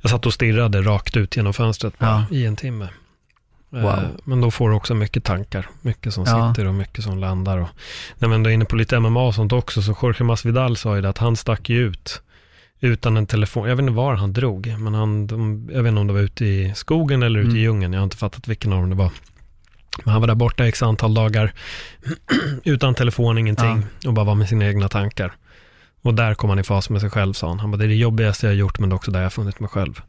jag satt och stirrade rakt ut genom fönstret bara i en timme. Eh, Wow. Men då får du också mycket tankar, mycket som Ja. sitter och mycket som landar. Och, när man ändå är inne på lite MMA och sånt också, så Jorge Masvidal sa ju det att han stack ju ut utan en telefon. Jag vet inte var han drog, men han, de, jag vet inte om det var ute i skogen eller ute i Mm. djungeln. Jag har inte fattat vilken av dem det var. Men han var där borta x antal dagar utan telefon, ingenting och bara var med sina egna tankar. Och där kom han i fas med sig själv, sa han. Han bara, det är det jobbigaste jag har gjort, men det är också där jag har funnit mig själv. Och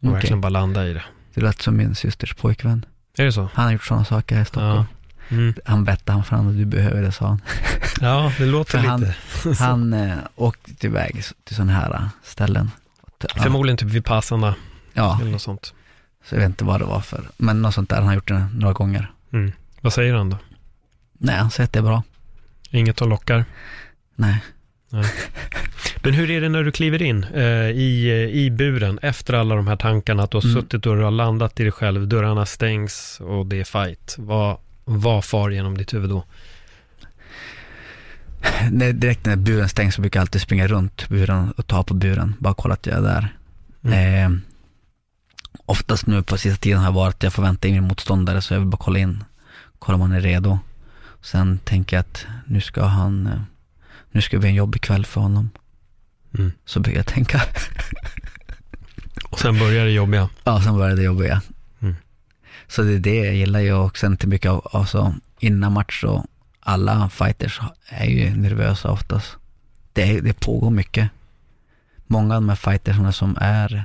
Okej. verkligen bara landa i det. Det lät som min systers pojkvän. Är det så? Han har gjort sådana saker här i Stockholm. Ja. Mm. Han bettade han fram du behöver det, sa han. ja, det låter lite. han- Han eh, åkte iväg till sådana här eh, ställen. Ja, Förmodligen typ vid passarna ja, eller något sånt. så jag vet inte vad det var för. Men något sånt där, han har gjort det några gånger. Mm. Vad säger han då? Nej, han säger att det är bra. Inget som lockar? Nej. Men hur är det när du kliver in eh, i, eh, i buren efter alla de här tankarna, att du har Mm. suttit och du har landat i dig själv, dörrarna stängs och det är fight. Vad, vad far genom ditt huvud då? När, direkt när buren stängs så brukar jag alltid springa runt buren och ta på buren. Bara kolla att jag är där. Mm. Eh, oftast nu på sista tiden har jag varit att jag får vänta in min motståndare så jag vill bara kolla in. Kolla om han är redo. Sen tänker jag att nu ska han, eh, nu ska det bli en jobbig kväll för honom. Mm. Så brukar jag tänka. Och sen börjar det jobbiga. Ja, sen börjar det jobbiga. Mm. Så det är det jag gillar ju och sen till mycket av, alltså innan match så alla fighters är ju nervösa oftast. Det, det pågår mycket. Många av de här fightersarna som är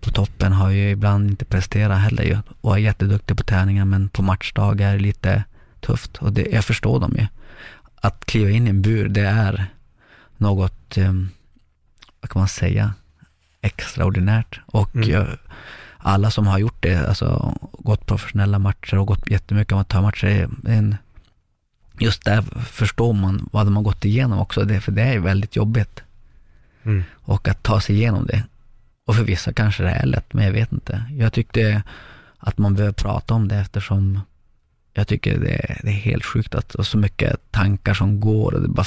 på toppen har ju ibland inte presterat heller ju och är jätteduktiga på träningar men på matchdagar är det lite tufft och det, jag förstår dem ju. Att kliva in i en bur det är något, um, vad kan man säga, extraordinärt och Mm. jag, alla som har gjort det, alltså gått professionella matcher och gått jättemycket amatörmatcher, en, just där förstår man vad de har gått igenom också, det, för det är väldigt jobbigt. Mm. Och att ta sig igenom det. Och för vissa kanske det är lätt, men jag vet inte. Jag tyckte att man behöver prata om det eftersom jag tycker det är, det är helt sjukt att och så mycket tankar som går och det bara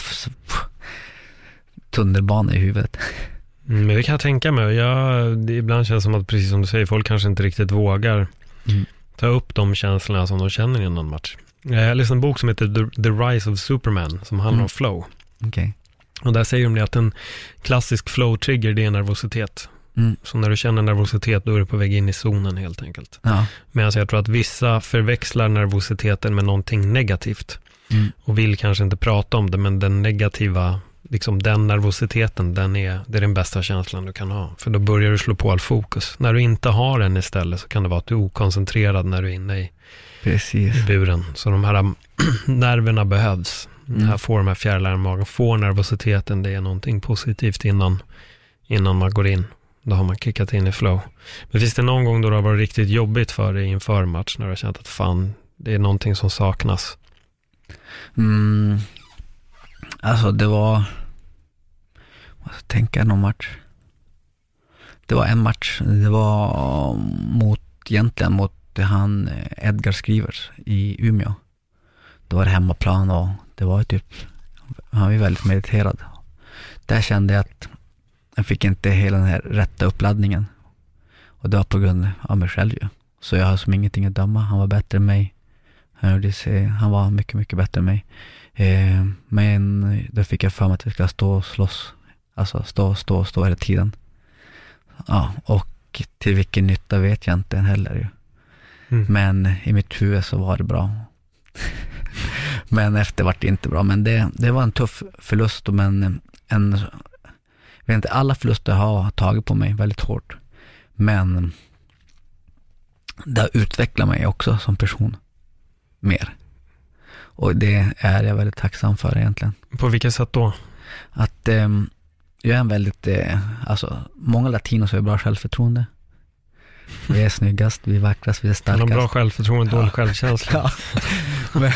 tunnelbana i huvudet. Mm, men det kan jag tänka mig. Jag, ibland känns det som att, precis som du säger, folk kanske inte riktigt vågar Mm. ta upp de känslorna som de känner innan match. Jag läste en bok som heter The, Rise of Superman, som handlar Mm. om flow. Okej. Och där säger de det att en klassisk flow-trigger, det är nervositet. Mm. Så när du känner nervositet, då är du på väg in i zonen helt enkelt. Ja. Medan jag tror att vissa förväxlar nervositeten med någonting negativt. Mm. Och vill kanske inte prata om det, men den negativa, liksom den nervositeten, den är, det är den bästa känslan du kan ha. För då börjar du slå på all fokus. När du inte har den istället så kan det vara att du är okoncentrerad när du är inne i, Precis. i buren. Så de här nerverna behövs. Mm. Här får de här fjärilarna i magen, får nervositeten, det är någonting positivt innan, innan man går in. Då har man kickat in i flow. Men finns det någon gång då det har varit riktigt jobbigt för dig inför match, när du har känt att fan, det är någonting som saknas? Mm. Alltså det var, vad ska jag tänka någon match. Det var en match, det var mot, egentligen mot han eh, Edgar Skrivers i Umeå. Det var det hemmaplan och det var typ, han var ju väldigt mediterad. Där kände jag att jag fick inte hela den här rätta uppladdningen. Och det var på grund av mig själv ju. Så jag har som ingenting att döma. Han var bättre än mig. Han, gjorde sig, han var mycket, mycket bättre än mig. Eh, men då fick jag för mig att jag ska stå och slåss. Alltså stå, stå, stå hela tiden. Ja, och till vilken nytta vet jag inte heller ju. Mm. Men i mitt huvud så var det bra. men efter vart det inte bra. Men det, det var en tuff förlust. Men en, vet inte, alla förluster har tagit på mig väldigt hårt. Men det har utvecklat mig också som person. Mer. Och det är jag väldigt tacksam för egentligen. På vilket sätt då? Att ehm, jag är en väldigt, eh, alltså många latinos har ju bra självförtroende. Vi är snyggast, vi är vackrast, vi är Han har starkast. bra självförtroende, dålig Ja. självkänsla. Ja. Men,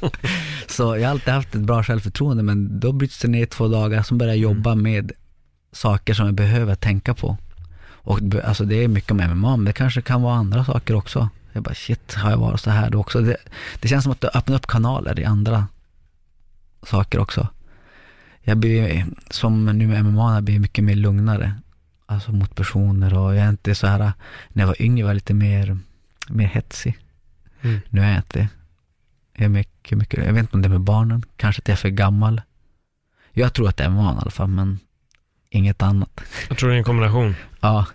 så jag har alltid haft ett bra självförtroende, men då bryts det ner i två dagar, som börjar jag jobba med saker som jag behöver tänka på. Och alltså det är mycket med MMA, men det kanske kan vara andra saker också. Jag bara shit, har jag varit så här då också? Det, det känns som att det öppnar upp kanaler i andra saker också. Jag blir, som nu med MMA, jag blir mycket mer lugnare. Alltså mot personer och jag är inte så här, när jag var yngre var jag lite mer, mer hetsig. Mm. Nu är jag inte. Jag är mycket, mycket, jag vet inte om det är med barnen, kanske att jag är för gammal. Jag tror att det är MMA i alla fall, men inget annat. Jag tror det är en kombination. Ja,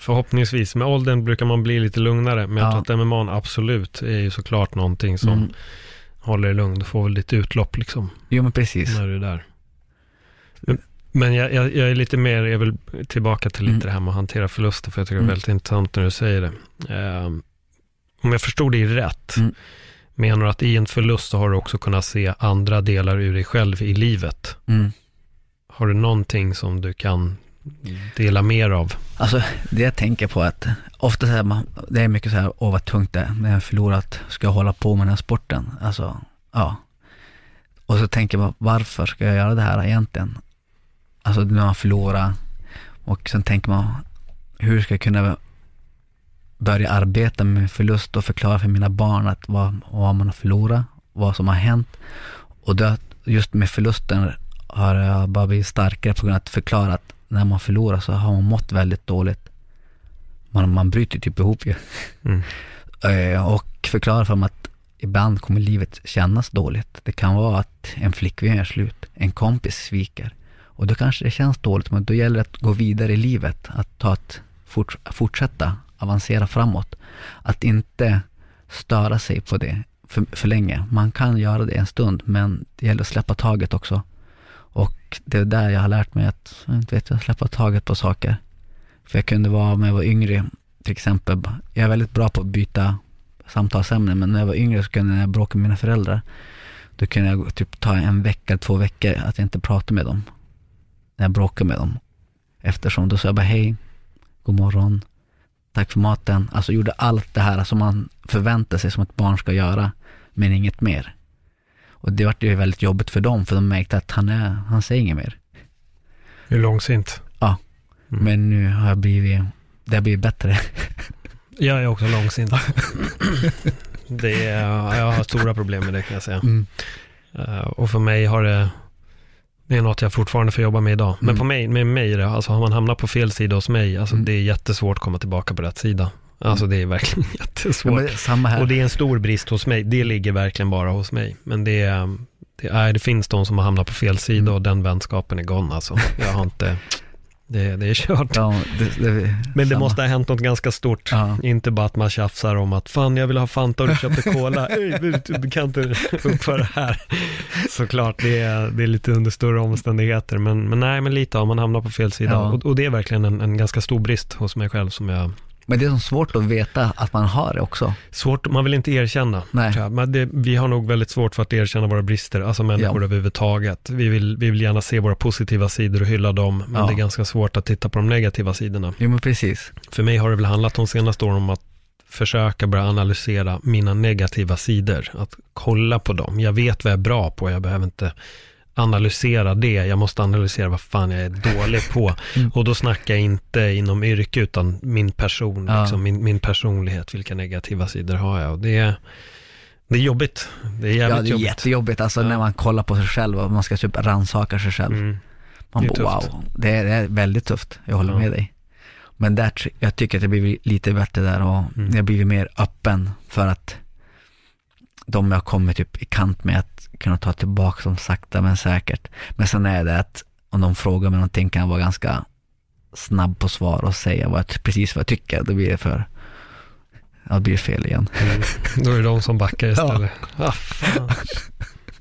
Förhoppningsvis. Med åldern brukar man bli lite lugnare, men jag Ja. tror att MMA absolut är ju såklart någonting som mm. håller dig lugn. Du får väl lite utlopp liksom, jo men precis. när du är där. Men- Men jag, jag, jag är lite mer, jag vill tillbaka till lite Mm. det här med att hantera förluster, för jag tycker det är Mm. väldigt intressant när du säger det. Ehm, om jag förstod dig rätt, Mm. menar du att i en förlust så har du också kunnat se andra delar ur dig själv i livet? Mm. Har du någonting som du kan dela mer av? Alltså, det jag tänker på är att ofta så här, det är mycket så här, åh vad tungt det är när jag har förlorat, ska jag hålla på med den här sporten? Alltså, ja. Och så tänker man, varför ska jag göra det här egentligen? Alltså när man förlorar och sen tänker man, hur ska jag kunna börja arbeta med förlust och förklara för mina barn att vad, vad man har förlorat, vad som har hänt. Och då, just med förlusten har jag bara blivit starkare på grund av att förklara att när man förlorar så har man mått väldigt dåligt. Man, man bryter typ ihop ju. Mm. Eh, Och förklara för dem att ibland kommer livet kännas dåligt. Det kan vara att en flickvän gör slut, en kompis sviker. Och då kanske det känns dåligt, men då gäller det att gå vidare i livet. Att ta ett, fort, fortsätta avancera framåt. Att inte störa sig på det för, för länge. Man kan göra det en stund, men det gäller att släppa taget också. Och det är där jag har lärt mig att, jag inte vet jag, släppa taget på saker. För jag kunde vara, när jag var yngre, till exempel, jag är väldigt bra på att byta samtalsämnen, men när jag var yngre så kunde jag, när jag bråkade med mina föräldrar, då kunde jag typ ta en vecka, två veckor att jag inte pratade med dem. När jag bråkade med dem. Eftersom då sa jag bara hej, god morgon, tack för maten. Alltså gjorde allt det här som man förväntar sig som ett barn ska göra, men inget mer. Och det vart ju väldigt jobbigt för dem, för de märkte att han, är, han säger inget mer. Hur långsint? Mm. Men nu har jag blivit, det har blivit bättre. Jag är också långsint. det är, jag har stora problem med det kan jag säga. Mm. Eh, och för mig har det, det är något jag fortfarande får jobba med idag. Men Mm. på mig, med mig, är det, alltså har man hamnat på fel sida hos mig, alltså Mm. det är jättesvårt att komma tillbaka på rätt sida. Alltså det är verkligen Ja, jättesvårt. är samma här. Och det är en stor brist hos mig. Det ligger verkligen bara hos mig. Men det, är, det, är, det finns de som har hamnat på fel sida Mm. och den vänskapen är gone alltså. Jag har inte, det, det är kört. ja, det, det, Men det samma. måste ha hänt något ganska stort. Ja. Inte bara att man tjafsar om att fan jag vill ha Fanta och du köpte Cola. Ey, du, du kan inte uppföra det här. Såklart, det är, det är lite under större omständigheter. Men, men nej, men lite har man hamnat på fel sida. Ja. Och, och det är verkligen en, en ganska stor brist hos mig själv som jag Men det är så svårt att veta att man har det också. Svårt, man vill inte erkänna. Nej. Men det, vi har nog väldigt svårt för att erkänna våra brister, alltså människor Ja. överhuvudtaget. Vi vill, vi vill gärna se våra positiva sidor och hylla dem, men Ja. det är ganska svårt att titta på de negativa sidorna. Jo men precis. För mig har det väl handlat de senaste åren om att försöka börja analysera mina negativa sidor, att kolla på dem. Jag vet vad jag är bra på, jag behöver inte analysera det, jag måste analysera vad fan jag är dålig på. Mm. Och då snackar jag inte inom yrke, utan min person, Ja. liksom, min, min personlighet, vilka negativa sidor har jag? Och det är, det är jobbigt, det är jävligt Ja, det är jobbigt. jättejobbigt alltså Ja. när man kollar på sig själv och man ska typ rannsaka sig själv. Mm. Man det är bara tufft. wow, det är, det är väldigt tufft. Jag håller Ja. med dig. Men där, jag tycker att det blivit lite bättre där och Mm. jag blivit mer öppen för att de jag kommer typ i kant med att kunna ta tillbaka dem sakta men säkert. Men sen är det att om de frågar mig någonting kan jag vara ganska snabb på svar och säga vad jag, precis vad jag tycker. Då blir det för, ja, då blir det fel igen. Mm. Då är det de som backar istället. Ah, fan.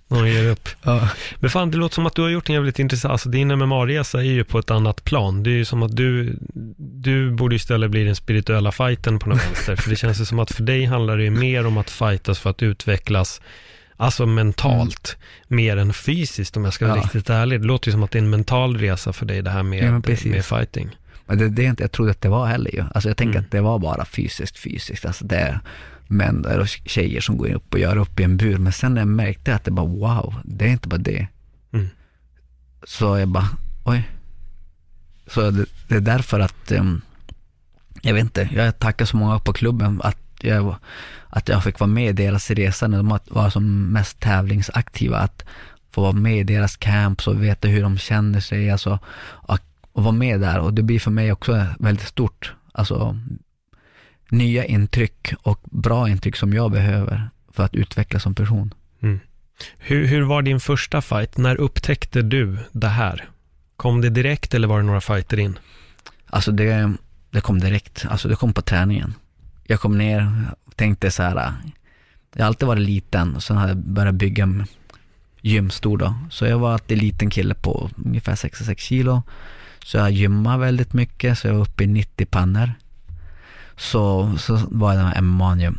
Någon ger upp. Ja. Men fan, det låter som att du har gjort en jävligt intressant, alltså din MMA-resa är ju på ett annat plan. Det är ju som att du, du borde istället bli den spirituella fighten på något vänster. För det känns ju som att för dig handlar det ju mer om att fightas för att utvecklas, alltså mentalt, mer än fysiskt om jag ska vara Ja. riktigt ärlig. Det låter ju som att det är en mental resa för dig det här Ja, med, precis. med fighting. Men det, det är inte, jag trodde att det var heller ju. Alltså jag tänker Mm. att det var bara fysiskt, fysiskt. Alltså det är män och tjejer som går upp och gör upp i en bur. Men sen när jag märkte att det bara wow, det är inte bara det. Mm. Så jag bara, oj. Så det, det är därför att, ehm, jag vet inte, jag tackar så många på klubben att jag, att jag fick vara med i deras resa när de var som mest tävlingsaktiva. Att få vara med i deras camps och veta hur de känner sig. Alltså, och, och vara med där. Och det blir för mig också väldigt stort. Alltså, nya intryck och bra intryck som jag behöver för att utvecklas som person. Mm. Hur, hur var din första fight? När upptäckte du det här? Kom det direkt eller var det några fighter in? Alltså det, det kom direkt. Alltså det kom på träningen. Jag kom ner och tänkte så här. Äh, jag har alltid varit liten och sen hade jag börjat bygga gymstor då. Så jag var alltid liten kille på ungefär 66 kilo. Så jag gymmade väldigt mycket, så jag var uppe i 90 pannor. Så, så var jag med MMA-gym.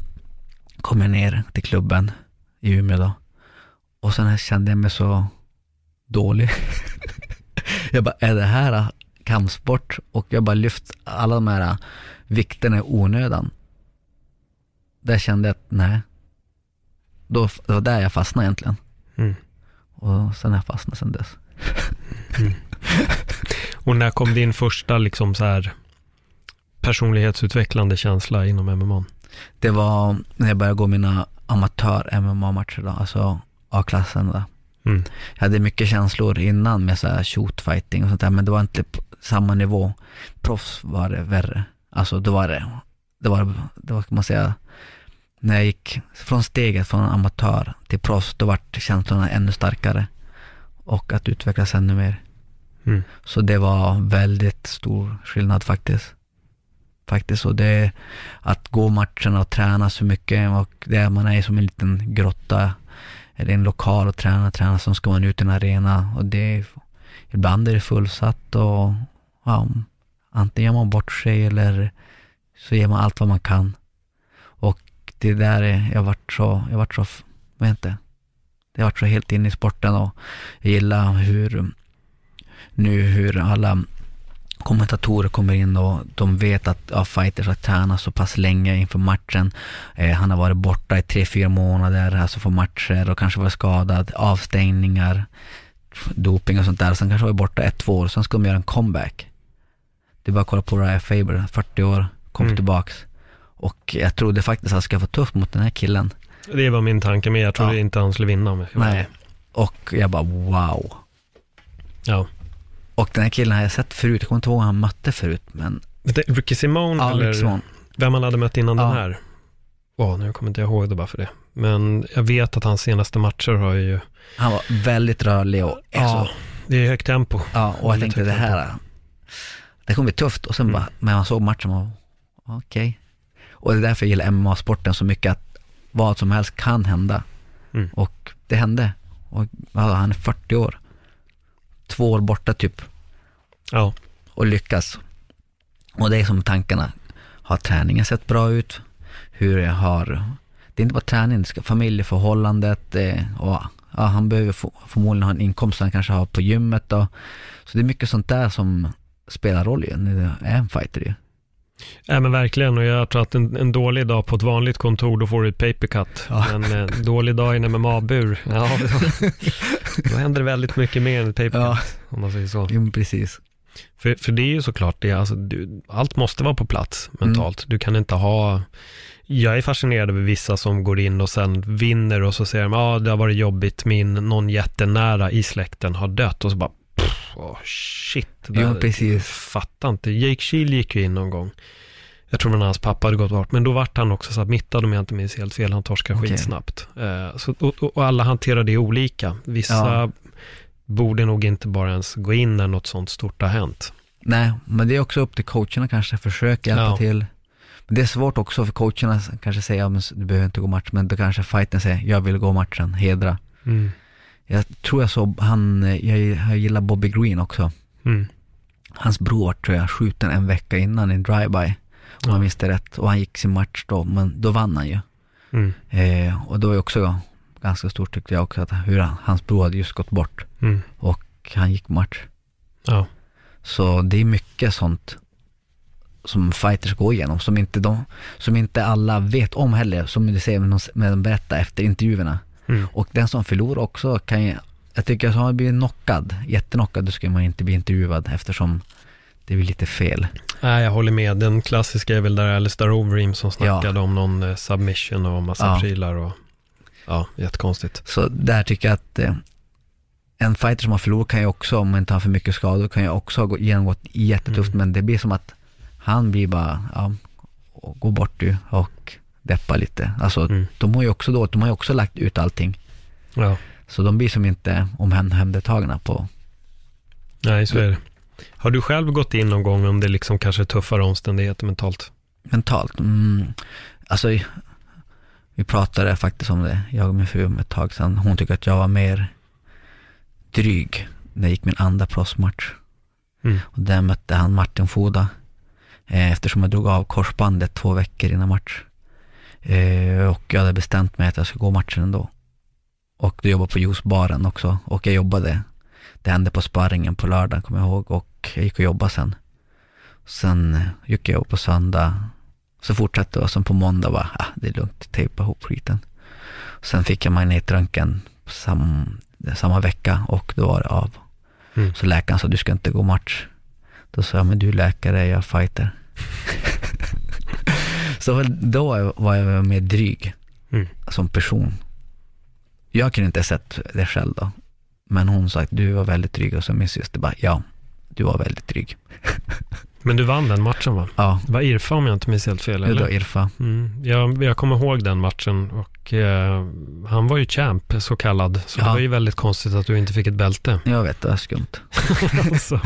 Kom jag ner till klubben i Umeå då. Och sen kände jag mig så dålig. jag bara, är det här kampsport? Och jag bara lyft alla de här vikterna i onödan. Där kände jag att nej. Då, det var där jag fastnade egentligen. Mm. Och sen har jag fastnat sen dess. mm. Och när kom din första liksom så här personlighetsutvecklande känsla inom MMA? Det var när jag började gå mina amatör-MMA-matcher då, alltså A-klassen då. Mm. Jag hade mycket känslor innan med så här shootfighting och sånt där, men det var inte samma nivå. Proffs var det värre. Alltså då var det, det var, det var kan man säga, när jag gick från steget från amatör till proffs, då var känslorna ännu starkare. Och att utvecklas ännu mer. Mm. Så det var väldigt stor skillnad faktiskt. Faktiskt, och det att gå matcherna och träna så mycket och det man är som en liten grotta eller en lokal och träna, träna, så ska man ut i en arena och det ibland är det fullsatt och ja, antingen gör man bort sig eller så ger man allt vad man kan. Det där är, jag vart så, jag vart så, vad inte, jag vart så helt inne i sporten och jag gillar hur, nu hur alla kommentatorer kommer in och de vet att ja, fighters har tränat så pass länge inför matchen. Eh, han har varit borta i tre, fyra månader, alltså för matcher och kanske varit skadad, avstängningar, doping och sånt där. Sen kanske varit borta ett, två år, sen ska de göra en comeback. Det är bara att kolla på Raya Faber, 40 år, kom mm. tillbaks. Och jag trodde faktiskt att jag skulle få tufft mot den här killen. Det var min tanke med, jag trodde ja. inte han skulle vinna. Med. Nej, och jag bara wow. Ja. Och den här killen har jag sett förut, jag kommer inte ihåg vad han mötte förut, men... Ricky Simone ja, eller Simone. vem han hade mött innan ja. den här? Wow, nu kommer inte jag ihåg det bara för det. Men jag vet att hans senaste matcher har ju... Han var väldigt rörlig och... Ja, så... det är högt tempo. Ja, och jag tänkte det här, det kommer bli tufft. Och sen mm. bara, när man såg matchen, okej. Okay. Och det är därför jag gillar MMA-sporten så mycket, att vad som helst kan hända. Mm. Och det hände. Och han är 40 år två år borta typ. Ja. Och lyckas. Och det är som tankarna. Har träningen sett bra ut? Hur jag har, det är inte bara träning, det ska familjeförhållandet och ja, han behöver förmodligen ha en inkomst han kanske har på gymmet då. Så det är mycket sånt där som spelar roll ju, när det är en fighter ju. Ja men verkligen och jag tror att en, en, dålig dag på ett vanligt kontor då får du ett papercut. Ja. Men en eh, dålig dag i en MMA-bur, ja då, då händer det väldigt mycket mer än ett papercut. Ja. Om man säger så. Jo precis. För, för det är ju såklart det, alltså, du, allt måste vara på plats mentalt. Mm. Du kan inte ha, jag är fascinerad över vissa som går in och sen vinner och så säger de, ja ah, det har varit jobbigt, min, någon jättenära i släkten har dött och så bara oh, shit. Det ja, precis. Fattar inte. Jake Shield gick ju in någon gång. Jag tror att hans pappa hade gått bort, men då vart han också submittad om jag inte minns helt fel. Han torskade okay. skitsnabbt. Uh, så, och, och, alla hanterar det olika. Vissa ja. borde nog inte bara ens gå in när något sånt stort har hänt. Nej, men det är också upp till coacherna kanske, försöka hjälpa ja. till. Men det är svårt också för coacherna kanske säger, ja, du behöver inte gå match, men då kanske fighten säger, jag vill gå matchen, hedra. Mm. Jag tror jag såg han, jag, jag gillar Bobby Green också. Mm. Hans bror tror jag skjuten en vecka innan i en drive-by. Om jag minns det rätt. Och han gick sin match då, men då vann han ju. Mm. Eh, och då var också ganska stort tyckte jag också, att hur han, hans bror hade just gått bort. Mm. Och han gick match. Ja. Så det är mycket sånt som fighters går igenom, som inte, de, som inte alla vet om heller, som du ser med de berättar efter intervjuerna. Mm. Och den som förlorar också kan ju, jag tycker att har man blivit knockad, jättenockad, då ska man inte bli intervjuad eftersom det blir lite fel. Nej, jag håller med. Den klassiska är väl där Alistair Overeem som snackade ja. om någon eh, submission och massa ja. prylar och ja, jättekonstigt. Så där tycker jag att eh, en fighter som har förlorat kan ju också, om man inte har för mycket skador, kan ju också ha genomgått jättetufft, mm. men det blir som att han blir bara, ja, gå bort du och deppa lite. Alltså, mm. de har ju också då, de har ju också lagt ut allting. Ja. Så de blir som inte omhändertagna på... Nej, så är det. Har du själv gått in någon gång om det liksom kanske är tuffare omständigheter mentalt? Mentalt? Mm, alltså, vi pratade faktiskt om det, jag och min fru, om ett tag sedan. Hon tycker att jag var mer dryg när jag gick min andra proffsmatch. Mm. Och där mötte han Martin Foda. Eh, eftersom jag drog av korsbandet två veckor innan match. Eh, och jag hade bestämt mig att jag skulle gå matchen ändå. Och du jobbade på juicebaren också. Och jag jobbade. Det hände på sparringen på lördagen, kommer jag ihåg. Och jag gick och jobbade sen. Sen gick jag upp på söndag. Så fortsatte jag. Sen på måndag var ah, det är lugnt, tejpa ihop skiten. Sen fick jag magnetröntgen sam, samma vecka och då var det av. Mm. Så läkaren sa, du ska inte gå match. Då sa jag, men du är läkare, jag är fighter. så då var jag mer dryg mm. som person. Jag kunde inte ha sett det själv då. Men hon sa att du var väldigt dryg och så min syster bara, ja, du var väldigt dryg. Men du vann den matchen va? Ja. Det var Irfa om jag inte minns helt fel? Eller? Det var Irfa. Mm. Jag, jag kommer ihåg den matchen och eh, han var ju champ så kallad. Så ja. det var ju väldigt konstigt att du inte fick ett bälte. Jag vet, det var skumt. alltså.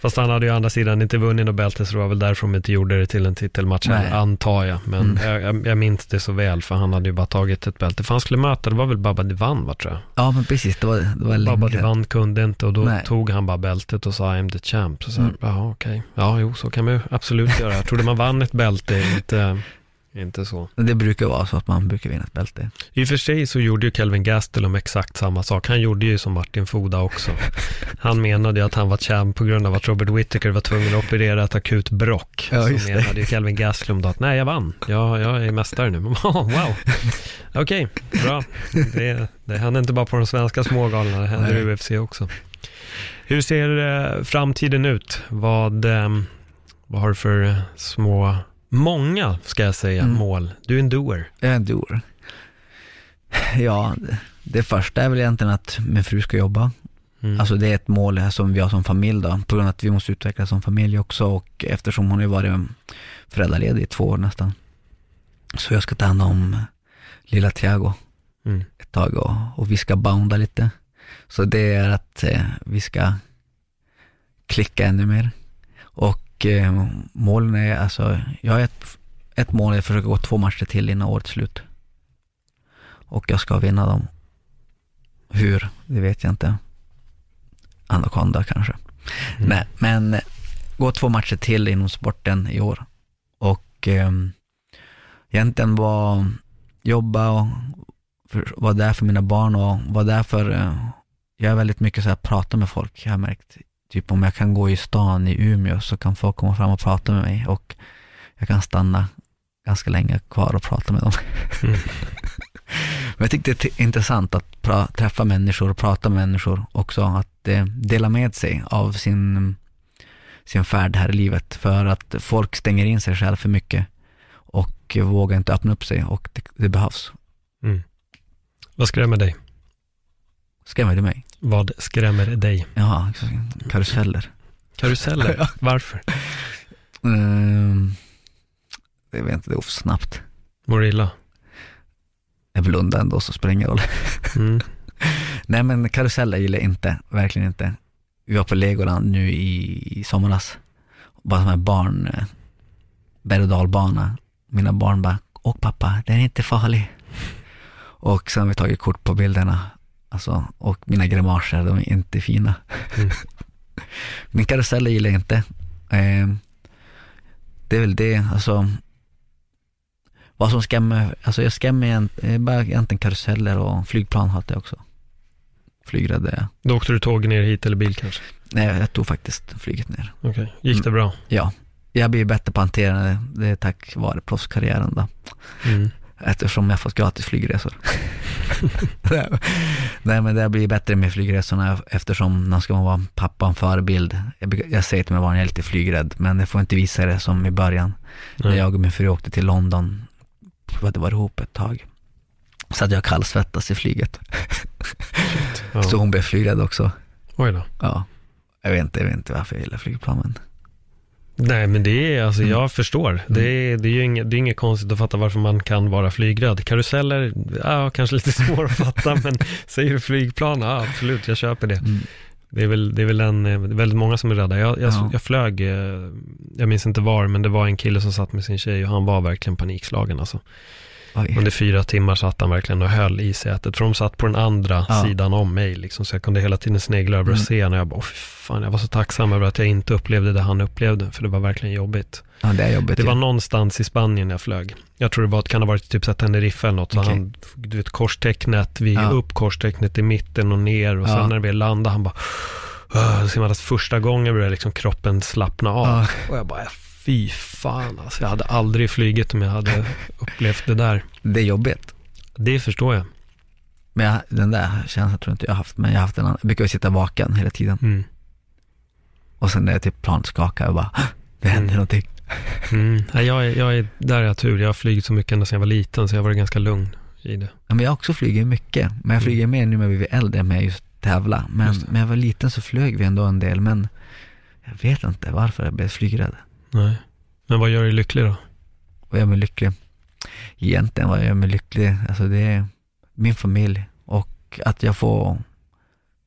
Fast han hade ju å andra sidan inte vunnit något bälte så det var väl därför de inte gjorde det till en titelmatch, Nej. antar jag. Men mm. jag, jag, minns det så väl för han hade ju bara tagit ett bälte. För han skulle möta, det var väl Baba Divan va tror jag? Ja men precis, det var, det var. Baba Divan kunde inte och då Nej. tog han bara bältet och sa I'm the champ. Så, så mm. okej, okay. ja jo så kan man ju absolut göra. Jag trodde man vann ett bälte, inte inte så. Det brukar vara så att man brukar vinna ett bälte. I och för sig så gjorde ju Kelvin Gastelum exakt samma sak. Han gjorde ju som Martin Foda också. Han menade ju att han var champ på grund av att Robert Whittaker var tvungen att operera ett akut brock. Ja, så menade ju Kelvin Gastelum då att nej, jag vann. Jag, jag är mästare nu. wow. Okej, okay, bra. Det, det händer inte bara på de svenska smågalorna, det händer i UFC också. Hur ser eh, framtiden ut? Vad, eh, vad har du för små Många, ska jag säga, mm. mål. Du är en doer. Jag är en doer. Ja, det första är väl egentligen att min fru ska jobba. Mm. Alltså det är ett mål som vi har som familj då, på grund av att vi måste utvecklas som familj också och eftersom hon har varit föräldraledig i två år nästan. Så jag ska ta hand om lilla Thiago mm. ett tag och, och, vi ska bounda lite. Så det är att eh, vi ska klicka ännu mer. Och och eh, målen är, alltså, jag har ett, ett mål är att försöka gå två matcher till innan årets slut. Och jag ska vinna dem. Hur, det vet jag inte. Anaconda kanske. Mm. Nej, men eh, gå två matcher till inom sporten i år. Och eh, egentligen vara, jobba och vara där för mina barn och vara där för, eh, jag är väldigt mycket så här, prata med folk, jag har märkt typ om jag kan gå i stan i Umeå så kan folk komma fram och prata med mig och jag kan stanna ganska länge kvar och prata med dem. Mm. Men jag tyckte det är intressant att träffa människor och prata med människor också, att eh, dela med sig av sin, sin färd här i livet. För att folk stänger in sig själv för mycket och vågar inte öppna upp sig och det, det behövs. Mm. Vad skrämmer dig? Skrämmer det mig? Vad skrämmer dig? Ja, karuseller. Karuseller? Varför? Um, jag vet inte, det går för snabbt. Mår du illa? Jag blundar ändå så spelar ingen roll. Mm. Nej men karuseller gillar jag inte, verkligen inte. Vi var på Legoland nu i, somras. Bara som en barn, eh, berg och dalbana. Mina barn bara, åk pappa, den är inte farlig. Och sen har vi tagit kort på bilderna Alltså, och mina grimaser, de är inte fina. Mm. Min karuseller gillar jag inte. Eh, det är väl det, alltså. Vad som skrämmer, alltså jag skrämmer bara egentligen karuseller och flygplan hatar jag också. Flygrädd är jag. Då åkte du tåg ner hit eller bil kanske? Nej, jag tog faktiskt flyget ner. Okej, okay. gick det bra? Mm. Ja. Jag blir bättre på att hantera det, det är tack vare proffskarriären då. Mm. Eftersom jag fått gratis flygresor. Nej, men det blir bättre med flygresorna eftersom när ska man vara pappa en förebild. Jag, säger till mina barn, jag är lite flygrädd, men jag får inte visa det som i början. När Nej. jag och min fru åkte till London, vi hade varit ihop ett tag. Så att jag kallsvettas i flyget. Ja. Så hon blev flygrädd också. Oj då. Ja. Jag vet inte, jag vet inte varför jag gillar flygplan, men Nej, men det är, alltså Mm. jag förstår. Det är, det är ju inget, det är inget konstigt att fatta varför man kan vara flygrädd. Karuseller, ja, kanske lite svår att fatta, men säger du flygplan, ja, absolut, jag köper det. mm. Det är väl, det är väl en, eh, väldigt många som är rädda. Jag, jag, Ja. jag flög, eh, jag minns inte var, men det var en kille som satt med sin tjej och han var verkligen panikslagen alltså. Oj. Under fyra timmar satt han verkligen och höll i sätet, för de satt på den andra Ja. sidan om mig, liksom, så jag kunde hela tiden snegla över och Mm. se, och jag bara, fy fan, jag var så tacksam över att jag inte upplevde det han upplevde, för det var verkligen jobbigt. Ja, det är jobbigt. Det var någonstans i Spanien jag flög. Jag tror det var, kan ha varit typ så Tenerife eller något. Så Okej. han, du vet korstecknet, vi Ja. upp korstecknet i mitten och ner och sen Ja. när vi landade, han bara, så man att första gången började liksom kroppen slappna av. Ja. Och jag bara, fy fan alltså. Jag hade aldrig flugit om jag hade upplevt det där. Det är jobbigt. Det förstår jag. Men jag, den där känslan tror jag inte jag har haft, men jag har haft en annan. Jag brukar sitta vaken hela tiden. Mm. Och sen när jag typ planet skakar, jag bara, det händer Mm. någonting. Mm. Nej, jag, är, jag är, där har jag tur. Jag har flugit så mycket ända sedan jag var liten, så jag har varit ganska lugn i det. Ja, men jag har också flugit mycket, men jag flyger mer nu när vi är äldre med just tävla. Men när jag var liten så flög vi ändå en del, men jag vet inte varför jag blev flygrädd. Nej. Men vad gör dig lycklig då? Vad gör mig lycklig? Egentligen vad gör mig lycklig, alltså det är min familj och att jag får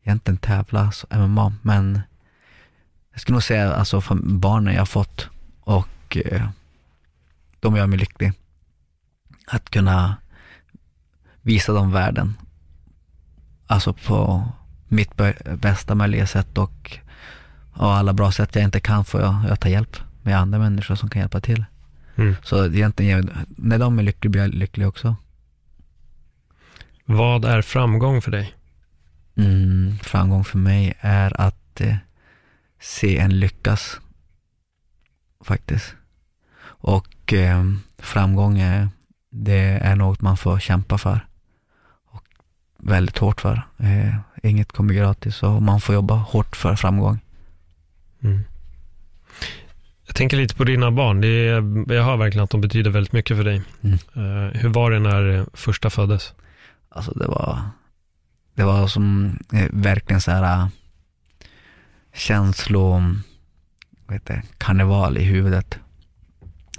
egentligen tävla så MMA, men jag skulle nog säga alltså barnen jag har fått och eh, de gör mig lycklig. Att kunna visa dem världen, alltså på mitt bästa möjliga sätt och, och alla bra sätt jag inte kan får jag, jag ta hjälp med andra människor som kan hjälpa till. Mm. Så egentligen, när de är lyckliga blir jag lycklig också. Vad är framgång för dig? Mm, framgång för mig är att eh, se en lyckas, faktiskt. Och eh, framgång är, det är något man får kämpa för. Och väldigt hårt för. Eh, inget kommer gratis och man får jobba hårt för framgång. Mm. Jag tänker lite på dina barn. Det är, jag hör verkligen att de betyder väldigt mycket för dig. Mm. Eh, hur var det när eh, första föddes? Alltså det var, det var som eh, verkligen så här äh, känslo, heter det, karneval i huvudet.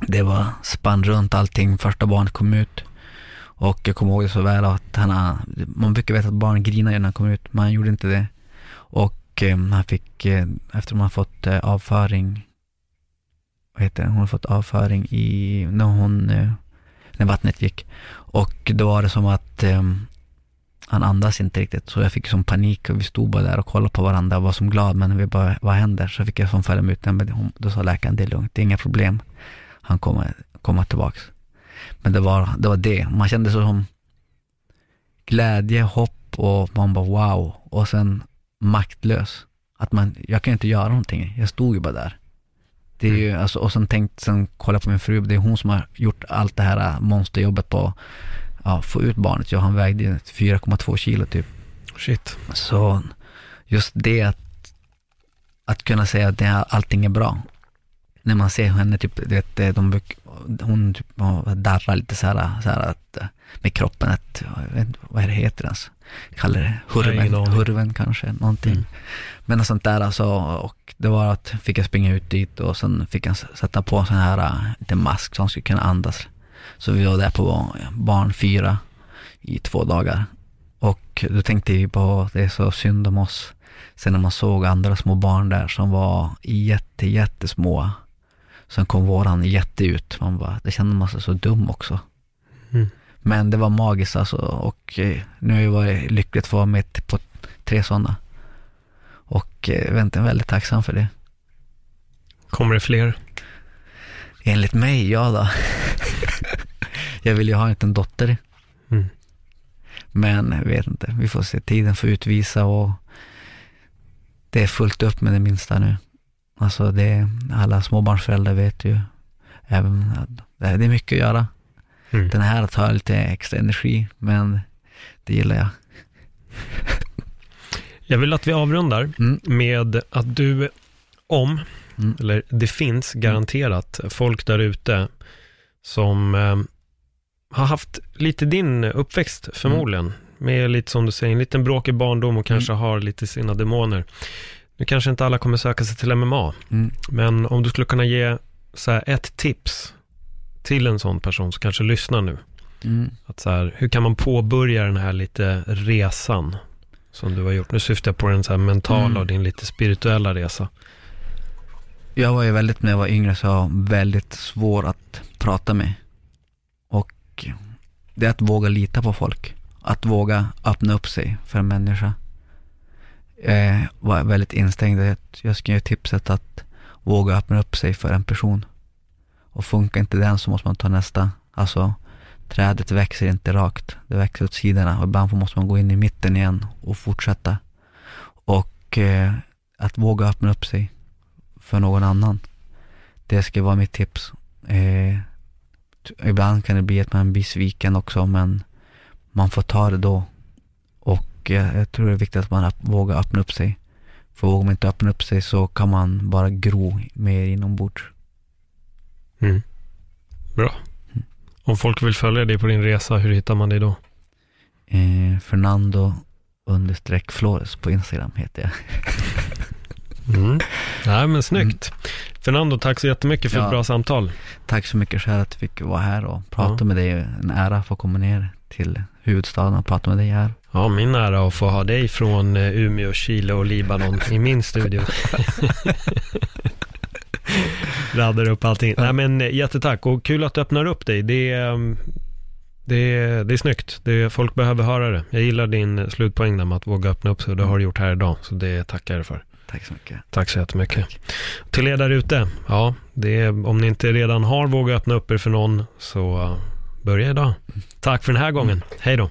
Det var spann runt allting, första barnet kom ut. Och jag kommer ihåg det så väl att han, man brukar veta att barn grinar när han kommer ut, men han gjorde inte det. Och eh, han fick, eh, efter man fått eh, avföring, vad heter det, hon har fått avföring i, när hon, eh, när vattnet gick. Och då var det som att eh, han andas inte riktigt, så jag fick som panik och vi stod bara där och kollade på varandra och var som glad, men vi bara, vad händer? Så fick jag som följa med ut, men hon- då sa läkaren, det är lugnt, det är inga problem, han kommer komma tillbaks. Men det var det, var det. man kände så som glädje, hopp och man bara wow, och sen maktlös. Att man, jag kan inte göra någonting, jag stod ju bara där. Det är ju, alltså, och sen tänkt, sen kolla på min fru, det är hon som har gjort allt det här monsterjobbet på ja, få ut barnet. Ja, han vägde ju 4,2 kilo typ. Shit. Så just det att, att kunna säga att det, allting är bra. När man ser henne, typ, vet, de, hon typ darrar lite så här, så här att, med kroppen, att, vad är det heter ens? Kallar det hurven, hurven kanske, någonting. Mm. Men något sånt där alltså, och det var att fick jag springa ut dit och sen fick han sätta på en sån här, äh, inte mask så han skulle kunna andas. Så vi var där på barn fyra i två dagar. Och då tänkte vi på, det är så synd om oss. Sen när man såg andra små barn där som var jätte, jättesmå. Sen kom våran jätte ut. Man bara, det kände man sig så dum också. Mm. Men det var magiskt alltså och eh, nu har jag varit lyckligt att få vara med på tre sådana. Och eh, jag är inte väldigt tacksam för det. Kommer det fler? Enligt mig, ja då. jag vill ju ha en liten dotter. Mm. Men jag vet inte, vi får se. Tiden får utvisa och det är fullt upp med det minsta nu. Alltså det är, alla småbarnsföräldrar vet ju även att det är mycket att göra. Mm. Den här tar lite extra energi, men Det gillar jag. Jag vill att vi avrundar Mm. med att du, om, Mm. eller det finns garanterat folk där ute som eh, har haft lite din uppväxt förmodligen. Mm. Med lite som du säger, en liten bråkig barndom och kanske har lite sina demoner. Nu kanske inte alla kommer söka sig till MMA, Mm. men om du skulle kunna ge så här, ett tips till en sån person som kanske lyssnar nu. Mm. Att så här, hur kan man påbörja den här lite resan som du har gjort? Nu syftar jag på den så mentala Mm. och din lite spirituella resa. Jag var ju väldigt, när jag var yngre, så väldigt svår att prata med. Och det är att våga lita på folk. Att våga öppna upp sig för en människa. Jag var väldigt instängd. Jag skulle ge tipset att våga öppna upp sig för en person. Och funkar inte den så måste man ta nästa. Alltså, trädet växer inte rakt. Det växer åt sidorna och ibland måste man gå in i mitten igen och fortsätta. Och eh, att våga öppna upp sig för någon annan. Det ska vara mitt tips. Eh, ibland kan det bli att man blir sviken också, men man får ta det då. Och eh, jag tror det är viktigt att man öpp- vågar öppna upp sig. För vågar man inte öppna upp sig så kan man bara gro mer inombords. Mm. Bra. Om folk vill följa dig på din resa, hur hittar man dig då? Eh, Fernando understreck Flores på Instagram heter jag. Mm. Nej, men snyggt. Fernando, tack så jättemycket för Ja. ett bra samtal. Tack så mycket själv att jag fick vara här och prata Ja. med dig. En ära att få komma ner till huvudstaden och prata med dig här. Ja, min ära att få ha dig från eh, Umeå, Chile och Libanon i min studio. Raddar upp allting. Nej men eh, jättetack och kul att du öppnar upp dig. Det är, ehm, det är, det är snyggt. Det är, folk behöver höra det. Jag gillar din eh, slutpoäng där med att våga öppna upp sig det har du gjort här idag. Så det tackar jag för. Tack så mycket. Tack så jättemycket. Till er där ute, ja, det är, om ni inte redan har vågat öppna upp er för någon så uh, börja idag. Tack för den här gången. Hej då.